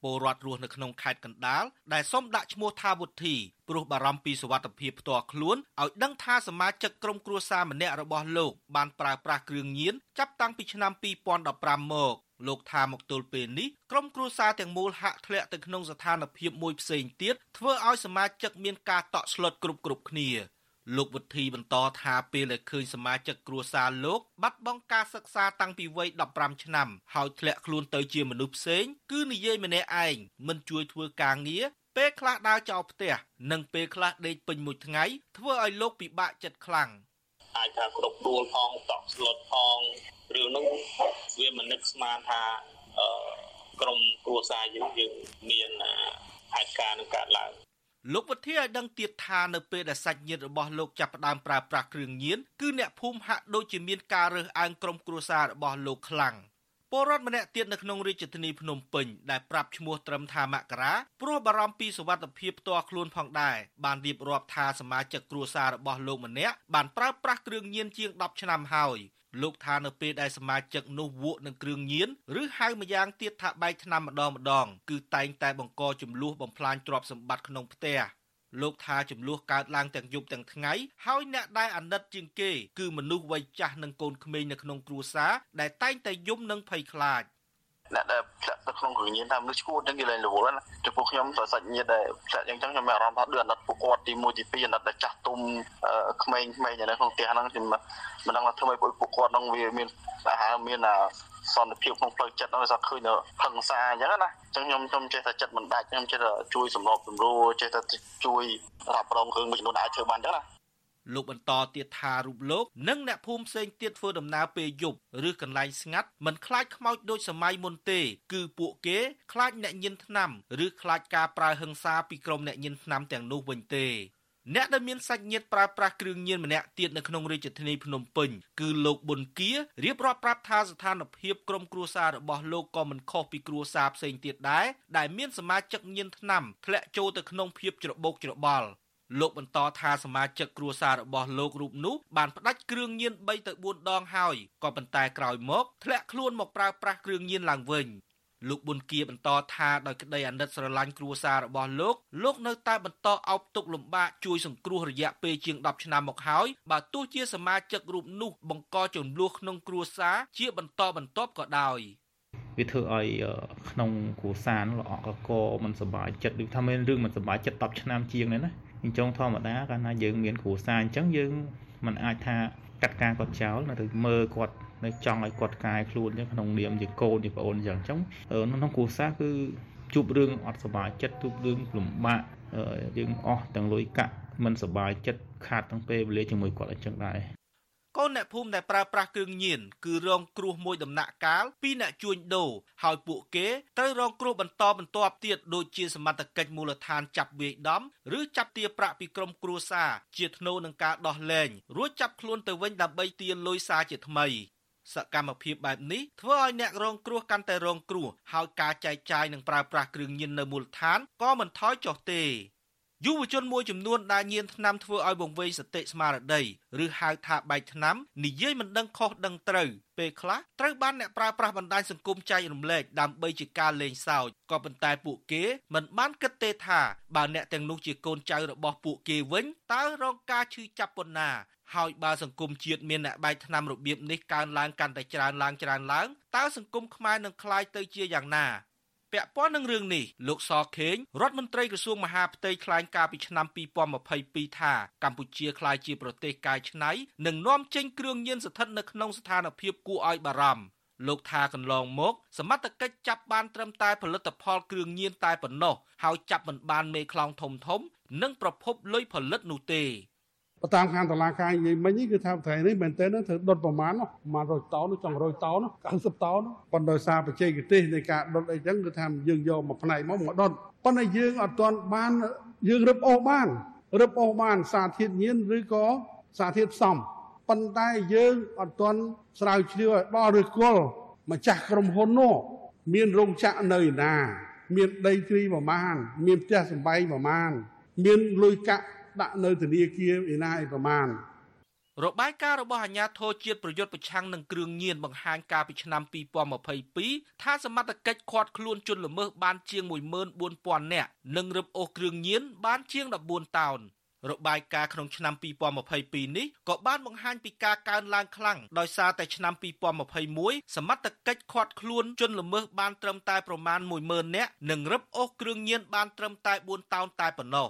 ពលរដ្ឋរស់នៅក្នុងខេត្តកណ្ដាលដែលសូមដាក់ឈ្មោះថាវុធីព្រោះបារម្ភពីសុវត្ថិភាពផ្ទាល់ខ្លួនឲ្យដឹងថាសមាជិកក្រុមគ្រួសារម្នាក់របស់លោកបានប្រើប្រាស់គ្រឿងញៀនចាប់តាំងពីឆ្នាំ2015មក លោកថាមកទល់ពេលនេះក្រុមគ្រួសារទាំងមូលហាក់ធ្លាក់ទៅក្នុងស្ថានភាពមួយផ្សេងទៀតធ្វើឲ្យសមាជិកមានការតក់ស្លុតគ្រប់គ្រប់គ្នាលោកវុធីបន្តថាពេលដែលឃើញសមាជិកគ្រួសារលោកបាត់បង់ការសិក្សាតាំងពីវ័យ15ឆ្នាំហើយធ្លាក់ខ្លួនទៅជាមនុស្សផ្សេងគឺនិយាយម្នាក់ឯងមិនជួយធ្វើការងារពេលខ្លះដើរចោលផ្ទះនិងពេលខ្លះដេកពេញមួយថ្ងៃធ្វើឲ្យលោកពិបាកចិត្តខ្លាំង អាចថាគ្រប់ដួលផងតក់ស្លុតផងរឿងនោះវាមិននឹកស្មានថាក្រុមគ្រួសារយើងយើងមានហេតុការណ៍នឹងកើតឡើងលោកវិធាឲ្យដឹងទៀតថានៅពេលដែលសាច់ញាតិរបស់លោកចាប់ផ្ដើមប្រើប្រាស់គ្រឿងញៀនគឺអ្នកភូមិហាក់ដូចជាមានការរើសអើងក្រុមគ្រួសាររបស់លោកខ្លាំង ពលរដ្ឋម្នាក់ទៀតនៅក្នុងរាជធានីភ្នំពេញដែលប្រាប់ឈ្មោះត្រឹមថាមករាព្រោះបារម្ភពីសុវត្ថិភាពផ្ទាល់ខ្លួនផងដែរបានរៀបរាប់ថាសមាជិកគ្រួសាររបស់លោកម្នាក់បានប្រើប្រាស់គ្រឿងញៀនជាង10ឆ្នាំហើយលោកថានៅពេលដែលសមាជិកនោះវក់នឹងគ្រឿងញៀនឬហៅម្យ៉ាងទៀតថាបែកថ្នាំម្ដងម្ដងគឺតែងតែបង្កចំនួនបំផ្លាញទ្រព្យសម្បត្តិក្នុងផ្ទះ លោកថាចំនួនកើតឡើងទាំងយប់ទាំងថ្ងៃហើយអ្នកដែលអាណិតជាងគេគឺមនុស្សវ័យចាស់និងកូនក្មេងនៅក្នុងគ្រួសារដែលតែងតែយំនិងភ័យខ្លាច អ្នកដែលធ្លាក់ទៅក្នុងគ្រឿងញៀនតាមមនុស្សឈួតហ្នឹងគេលែងរវល់ណាចំពោះខ្ញុំទៅសាច់ញាតិដែលធ្លាក់យ៉ាងចឹងខ្ញុំមានអារម្មណ៍ថាដូចអាណិតពួកគាត់ទី1ទី2អាណិតដែលចាស់ទុំក្មេងៗនៅក្នុងផ្ទះហ្នឹងខ្ញុំមិនដឹងថាធ្វើឲ្យពួកគាត់ហ្នឹងវាមានអាហារមានសន្តិភាពក្នុងផ្លូវចិត្តហ្នឹងថាឃើញហឹង្សាអញ្ចឹងណាអញ្ចឹងខ្ញុំខ្ញុំចេះតែចិត្តមិនដាច់ខ្ញុំចេះតែជួយសម្របសម្រួលចេះតែជួយរ៉ាប់រងគ្រឿងមួយចំនួនដែលអាចធ្វើបានអញ្ចឹងណា លោកបន្តទៀតថារូបលោកនិងអ្នកភូមិផ្សេងទៀតធ្វើដំណើរពេលយប់ឬកន្លែងស្ងាត់មិនខ្លាចខ្មោចដូចសម័យមុនទេ គឺពួកគេខ្លាចអ្នកញៀនថ្នាំឬខ្លាចការប្រើហិង្សាពីក្រុមអ្នកញៀនថ្នាំទាំងនោះវិញទេអ្នកដែលមានសាច់ញាតិប្រើប្រាស់គ្រឿងញៀនម្នាក់ទៀតនៅក្នុងរាជធានីភ្នំពេញគឺលោកប៊ុនគៀរៀបរាប់ប្រាប់ថាស្ថានភាពក្រុមគ្រួសាររបស់លោកក៏មិនខុសពីគ្រួសារផ្សេងទៀតដែរដែលមានសមាជិកញៀនថ្នាំធ្លាក់ចូលទៅក្នុងភាពច្របូកច្របល់ លោកបន្តថាសមាជិកគ្រួសាររបស់លោករូបនោះបានផ្ដាច់គ្រឿងញៀន3ទៅ4ដងហើយក៏ប៉ុន្តែក្រោយមកធ្លាក់ខ្លួនមកប្រើប្រាស់គ្រឿងញៀនឡើងវិញលោកប៊ុនគៀបន្តថាដោយក្តីអាណិតស្រឡាញ់គ្រួសាររបស់លោកលោកនៅតែបន្តអោបទុកលំបាកជួយសង្គ្រោះរយៈពេលជាង10ឆ្នាំមកហើយបើទោះជាសមាជិករូបនោះបង្កចំនួនក្នុងគ្រួសារជាបន្តបន្ទាប់ក៏ដោយវាធ្វើឲ្យក្នុងគ្រួសារនោះល្អកកមិនសប្បាយចិត្តដូចថាមានរឿងមិនសប្បាយចិត្ត10ឆ្នាំជាងនេះណា អញ្ចឹងធម្មតាកាលណាយើងមានគ្រួសារអញ្ចឹងយើងមិនអាចថាកាត់ការគាត់ចោលឬមើលគាត់នៅចង់ឲ្យគាត់កាយខ្លួនចឹងក្នុងនាមជាកូនជាប្អូនចឹងអញ្ចឹងក្នុងគ្រួសារគឺជួបរឿងអត់សុបាយចិត្តជួបរឿងលំបាកយើងអស់ទាំងលុយកាក់មិនសុបាយចិត្តខាតទាំងពេលវេលាជាមួយគាត់អញ្ចឹងដែរ កូនអ្នកភូមិដែលប្រើប្រាស់គ្រឿងញៀនគឺរងគ្រោះមួយដំណាក់កាលពីអ្នកជួញដូរហើយពួកគេត្រូវរងគ្រោះបន្តបន្ទាប់ទៀតដូចជាសមត្ថកិច្ចមូលដ្ឋានចាប់វាយដំឬចាប់ទារប្រាក់ពីក្រុមគ្រួសារជាធ្នូនឹងការដោះលែងរួចចាប់ខ្លួនទៅវិញដើម្បីទារលុយសារជាថ្មីសកម្មភាពបែបនេះធ្វើឲ្យអ្នករងគ្រោះកាន់តែរងគ្រោះហើយការចែកចាយនិងប្រើប្រាស់គ្រឿងញៀននៅមូលដ្ឋានក៏មិនថយចុះទេ យុវជនមួយចំនួនដែលញៀនថ្នាំធ្វើឲ្យបង្វេងសតិស្មារតីឬហៅថាបែកថ្នាំនិយាយមិនដឹងខុសដឹងត្រូវពេលខ្លះត្រូវបានអ្នកប្រើប្រាស់បណ្ដាញសង្គមចែករំលែកដើម្បីជាការលេងសើចក៏ប៉ុន្តែពួកគេមិនបានគិតទេថាបើអ្នកទាំងនោះជាកូនចៅរបស់ពួកគេវិញតើរងការឈឺចាប់ប៉ុណ្ណាហើយបើសង្គមជាតិមានអ្នកបែកថ្នាំរបៀបនេះកើនឡើងកាន់តែច្រើនឡើងច្រើនឡើងតើសង្គមខ្មែរនឹងคล้ายទៅជាយ៉ាងណា ពាក់ព័ន្ធនឹងរឿងនេះលោកសខេងរដ្ឋមន្ត្រីក្រសួងមហាផ្ទៃថ្លែងការពីឆ្នាំ2022ថាកម្ពុជាក្លាយជាប្រទេសកែច្នៃនិងនាំចេញគ្រឿងញៀនស្ថិតនៅក្នុងស្ថានភាពគួរឲ្យបារម្ភលោកថាកន្លងមក សមត្ថកិច្ចចាប់បានត្រឹមតែផលិតផលគ្រឿងញៀនតែប៉ុណ្ណោះហើយចាប់មិនបានមេខ្លោងធំធំ និងប្រភពលុយផលិតនោះទេ បើតាមខាងតឡាការនិយាយមិញនេះគឺថាថ្ងៃនេះមែនតើនឹងត្រូវដុតប្រមាណប្រមាណ100តោនចង់100តោន90តោនប៉ុន្តែដោយសារបច្ចេកទេសនៃការដុតអីចឹងគឺថាយើងយកមួយផ្នែកមកមកដុតប៉ុន្តែយើងអត់ទាន់បានយើងរឹបអូសបានរឹបអូសបានសារធាតុញៀនឬក៏សារធាតុផ្សំប៉ុន្តែយើងអត់ទាន់ស្រាវជ្រាវឲ្យដល់ឬគល់ម្ចាស់ក្រុមហ៊ុននោះមានរោងចក្រនៅណា មានដីធ្លីប្រមាណមានផ្ទះសម្បែងប្រមាណមានលុយកាក់ ដាក់នៅធនាគារឯណាឯប្រមាណរបាយការណ៍របស់អាជ្ញាធរជាតិប្រយុទ្ធប្រឆាំងនឹងគ្រឿងញៀនបង្ហាញកាលពីឆ្នាំ2022ថាសមត្ថកិច្ចឃាត់ខ្លួនជនល្មើសបានជាង14000នាក់និងរឹបអូសគ្រឿងញៀនបានជាង14តោនរបាយការណ៍ក្នុងឆ្នាំ2022នេះក៏បានបង្ហាញពីការកើនឡើងខ្លាំងដោយសារតែឆ្នាំ2021សមត្ថកិច្ចឃាត់ខ្លួនជនល្មើសបានត្រឹមតែប្រមាណ10000នាក់និងរឹបអូសគ្រឿងញៀនបានត្រឹមតែ4តោនតែប៉ុណ្ណោះ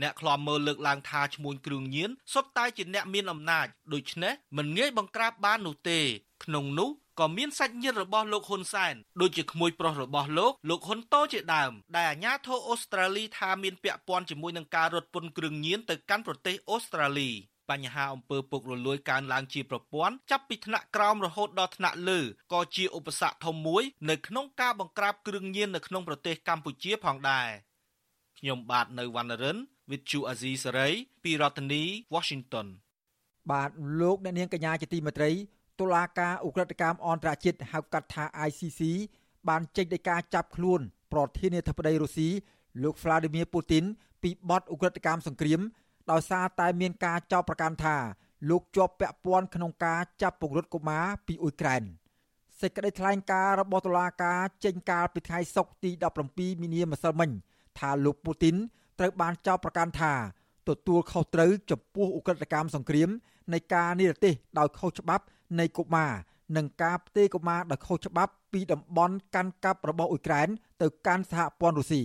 អ្នកខ្លាំមើលលើកឡើងថាឈ្មួញគ្រឿងញៀនសុទ្ធតែជាអ្នកមានអំណាចដូច្នេះមិនងាយបង្ក្រាបបាននោះទេ ក្នុងនោះក៏មានសាច់ញាតិរបស់លោកហ៊ុនសែនដូចជាក្មួយប្រុសរបស់លោកលោកហ៊ុនតូជាដើមដែលអាជ្ញាធរអូស្ត្រាលីថាមានពាក់ព័ន្ធជាមួយនឹងការរត់ពន្ធគ្រឿងញៀនទៅកាន់ប្រទេសអូស្ត្រាលីបបញ្ហាអំពើពុករលួយកើនឡើងជាប្រព័ន្ធចាប់ពីថ្នាក់ក្រោមរហូតដល់ថ្នាក់លើក៏ជាឧបសគ្គធំមួយនៅក្នុងការបង្ក្រាបគ្រឿងញៀននៅក្នុងប្រទេសកម្ពុជាផងដែរខ្ញុំបាទនៅវណ្ណរិន with Chu Azizi Saray ពីរដ្ឋធានី Washington បាទលោកអ្នកនាងកញ្ញាជាទីមេត្រីតុលាការអ ுக ្រិតកម្មអន្តរជាតិហៅកាត់ថា ICC បានចេញដីកាចាប់ខ្លួន ប្រធានាធិបតីរុស្ស៊ីលោក Vladimir Putin ពីបទអ ுக ្រិតកម្មសង្គ្រាមដោយសារតែមានការចោទប្រកាន់ថាលោកជាប់ពាក់ព័ន្ធក្នុងការចាប់ពង្រត់កុមារពីអ៊ុយក្រែនសេចក្តីថ្លែងការណ៍របស់តុលាការចេញកាលពីថ្ងៃសុក្រទី17មីនាម្សិលមិញថាលោកពូទីន ត្រូវបានចោទប្រកាន់ថាទទួលខុសត្រូវចំពោះឧក្រិដ្ឋកម្មសង្គ្រាមនៃការនិរទេសដោយខុសច្បាប់នៃកុមារនិងការផ្ទេរកុមារដោយខុសច្បាប់ពីតំបន់កាន់កាប់របស់អ៊ុយក្រែនទៅកាន់សហព័ន្ធរុស្ស៊ី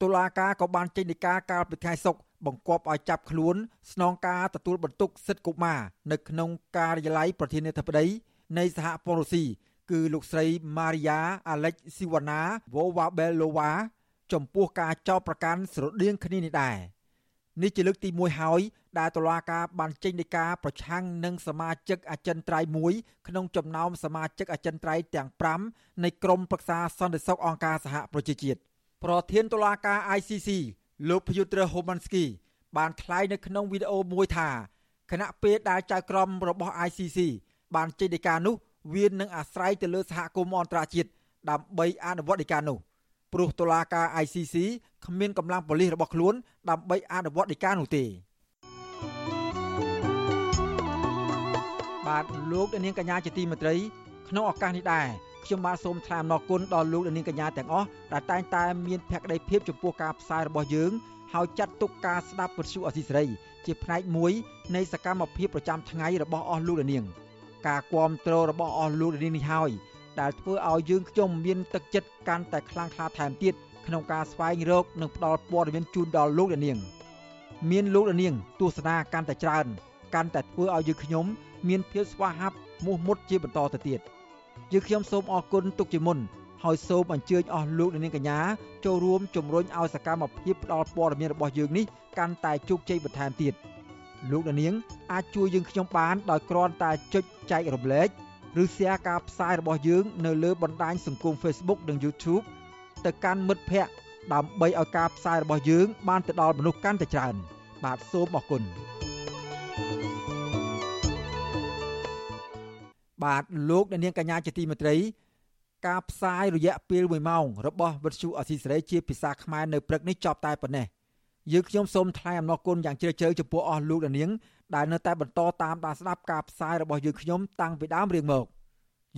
តុលាការក៏បានចេញដីកាកាលពីថ្ងៃសុក្របង្គាប់ឲ្យចាប់ខ្លួនស្នងការទទួលបន្ទុកសិទ្ធិកុមារនៅក្នុងការិយាល័យប្រធានាធិបតីនៃសហព័ន្ធរុស្ស៊ីគឺលោកស្រី Maria Alexievana Vovabelova ចំពោះការចោទប្រកាន់ស្រដៀងគ្នានេះដែរនេះជាលើកទី1ហើយដែលតុលាការបានចេញដីកាប្រឆាំងនឹងសមាជិកអចិន្ត្រៃយ៍មួយក្នុងចំណោមសមាជិកអចិន្ត្រៃយ៍ទាំង5នៃក្រុមប្រឹក្សាសន្តិសុខអង្គការសហប្រជាជាតិប្រធានតុលាការ ICC លោកភយុត្រហូម៉ាន់ស្គីបានថ្លែងនៅក្នុងវីដេអូមួយថាគណៈពេលដែលចៅក្រមរបស់ ICC បានចេញដីកានោះវានឹងអាស្រ័យទៅលើសហគមន៍អន្តរជាតិដើម្បីអនុវត្តដីកានោះ ព្រោះតុលាការ ICC គ្មានកម្លាំងប៉ូលីសរបស់ខ្លួន ដើម្បីអនុវត្តដីកានោះទេបាទលោកនាងកញ្ញាជាទីមេត្រីក្នុងឱកាសនេះដែរខ្ញុំបាទសូមថ្លែងអំណរគុណដល់លោកនាងកញ្ញាទាំងអស់ដែលតែងតែមានភក្ដីភាពចំពោះការផ្សាយរបស់យើងហើយចាត់ទុកការស្ដាប់វិទ្យុអសីសេរីជាផ្នែកមួយនៃសកម្មភាពប្រចាំថ្ងៃរបស់អស់លោកនាង ការគ្រប់គ្រងរបស់អស់លោកនាងនេះហើយ ដែលធ្វើឲ្យយើងខ្ញុំមានទឹកចិត្តកាន់តែខ្លាំងក្លាថែមទៀតក្នុងការស្វែងរកនិងផ្តល់ព័ត៌មានជូនដល់លោកនាង មានលោកនាងទស្សនាកាន់តែច្រើន កាន់តែធ្វើឲ្យយើងខ្ញុំ មានភាពស្វាហាប់មោះមុតជាបន្តទៅទៀតយើងខ្ញុំសូមអរគុណទុកជាមុនហើយសូមអញ្ជើញអស់លោកនាងកញ្ញាចូលរួមជំរុញឲ្យសកម្មភាពផ្តល់ព័ត៌មានរបស់យើងនេះកាន់តែជោគជ័យបន្ថែមទៀតលោកនាងអាចជួយយើងខ្ញុំបានដោយគ្រាន់តែចុចចែករំលែក ឬ share ការផ្សាយរបស់យើង នៅលើបណ្ដាញសង្គម Facebook និង YouTube ទៅកាន់មិត្តភ័ក្តិដើម្បីឲ្យការផ្សាយរបស់យើង បានទៅដល់មនុស្សកាន់តែច្រើន បាទសូមអរគុណបាទលោកអ្នកនាងកញ្ញាជាទីមេត្រី ការផ្សាយរយៈពេល1ម៉ោងរបស់វិទ្យុអសីសេរីជាភាសាខ្មែរនៅព្រឹកនេះចប់តែប៉ុណ្ណេះយើងខ្ញុំសូមថ្លែងអំណរគុណយ៉ាងជ្រាលជ្រៅចំពោះអស់លោកអ្នកនាង ដែលនៅតែបន្តតាមដានស្ដាប់ការផ្សាយរបស់យើងខ្ញុំតាំងពីដើមរៀងមក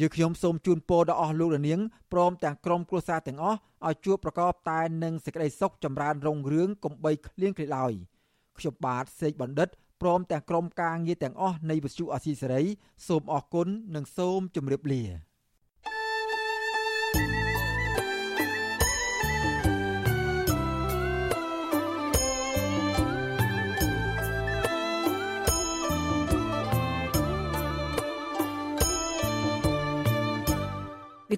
យើងខ្ញុំសូមជូនពរដល់អស់លោកអ្នកនាងព្រមទាំងក្រុមគ្រួសារទាំងអស់ឲ្យជួបប្រកបតែនឹងសេចក្តីសុខចម្រើនរុងរឿងកំបីគ្លៀងគ្លេឡើយខ្ញុំបាទសេកបណ្ឌិតព្រមទាំងក្រុមការងារទាំងអស់នៃវិទ្យុអាស៊ីសេរីសូមអរគុណនិងសូមជម្រាបលា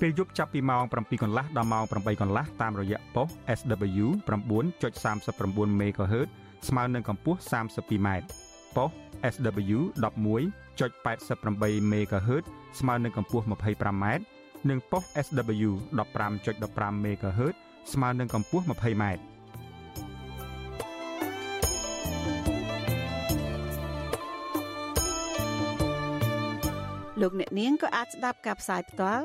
ពេលយប់ចាប់ពីម៉ោង7កន្លះដល់ម៉ោង8កន្លះតាមរយៈប៉ុស SW 9.39 MHz ស្មើនឹងកម្ពស់ 32m ប៉ុស SW 11.88 MHz ស្មើនឹងកម្ពស់ 25m និងប៉ុស SW 15.15 MHz ស្មើនឹងកម្ពស់ 20m លោកអ្នកនាងក៏អាចស្ដាប់ការផ្សាយផ្ទាល់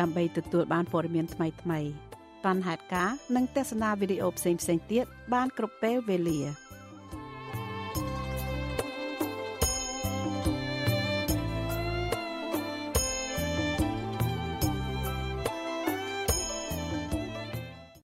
ដើម្បីទទួលបានព័ត៌មានថ្មីៗតាន់ហេតុការនិងទស្សនាវីដេអូផ្សេងៗទៀតបានគ្រប់ពេលវេលា។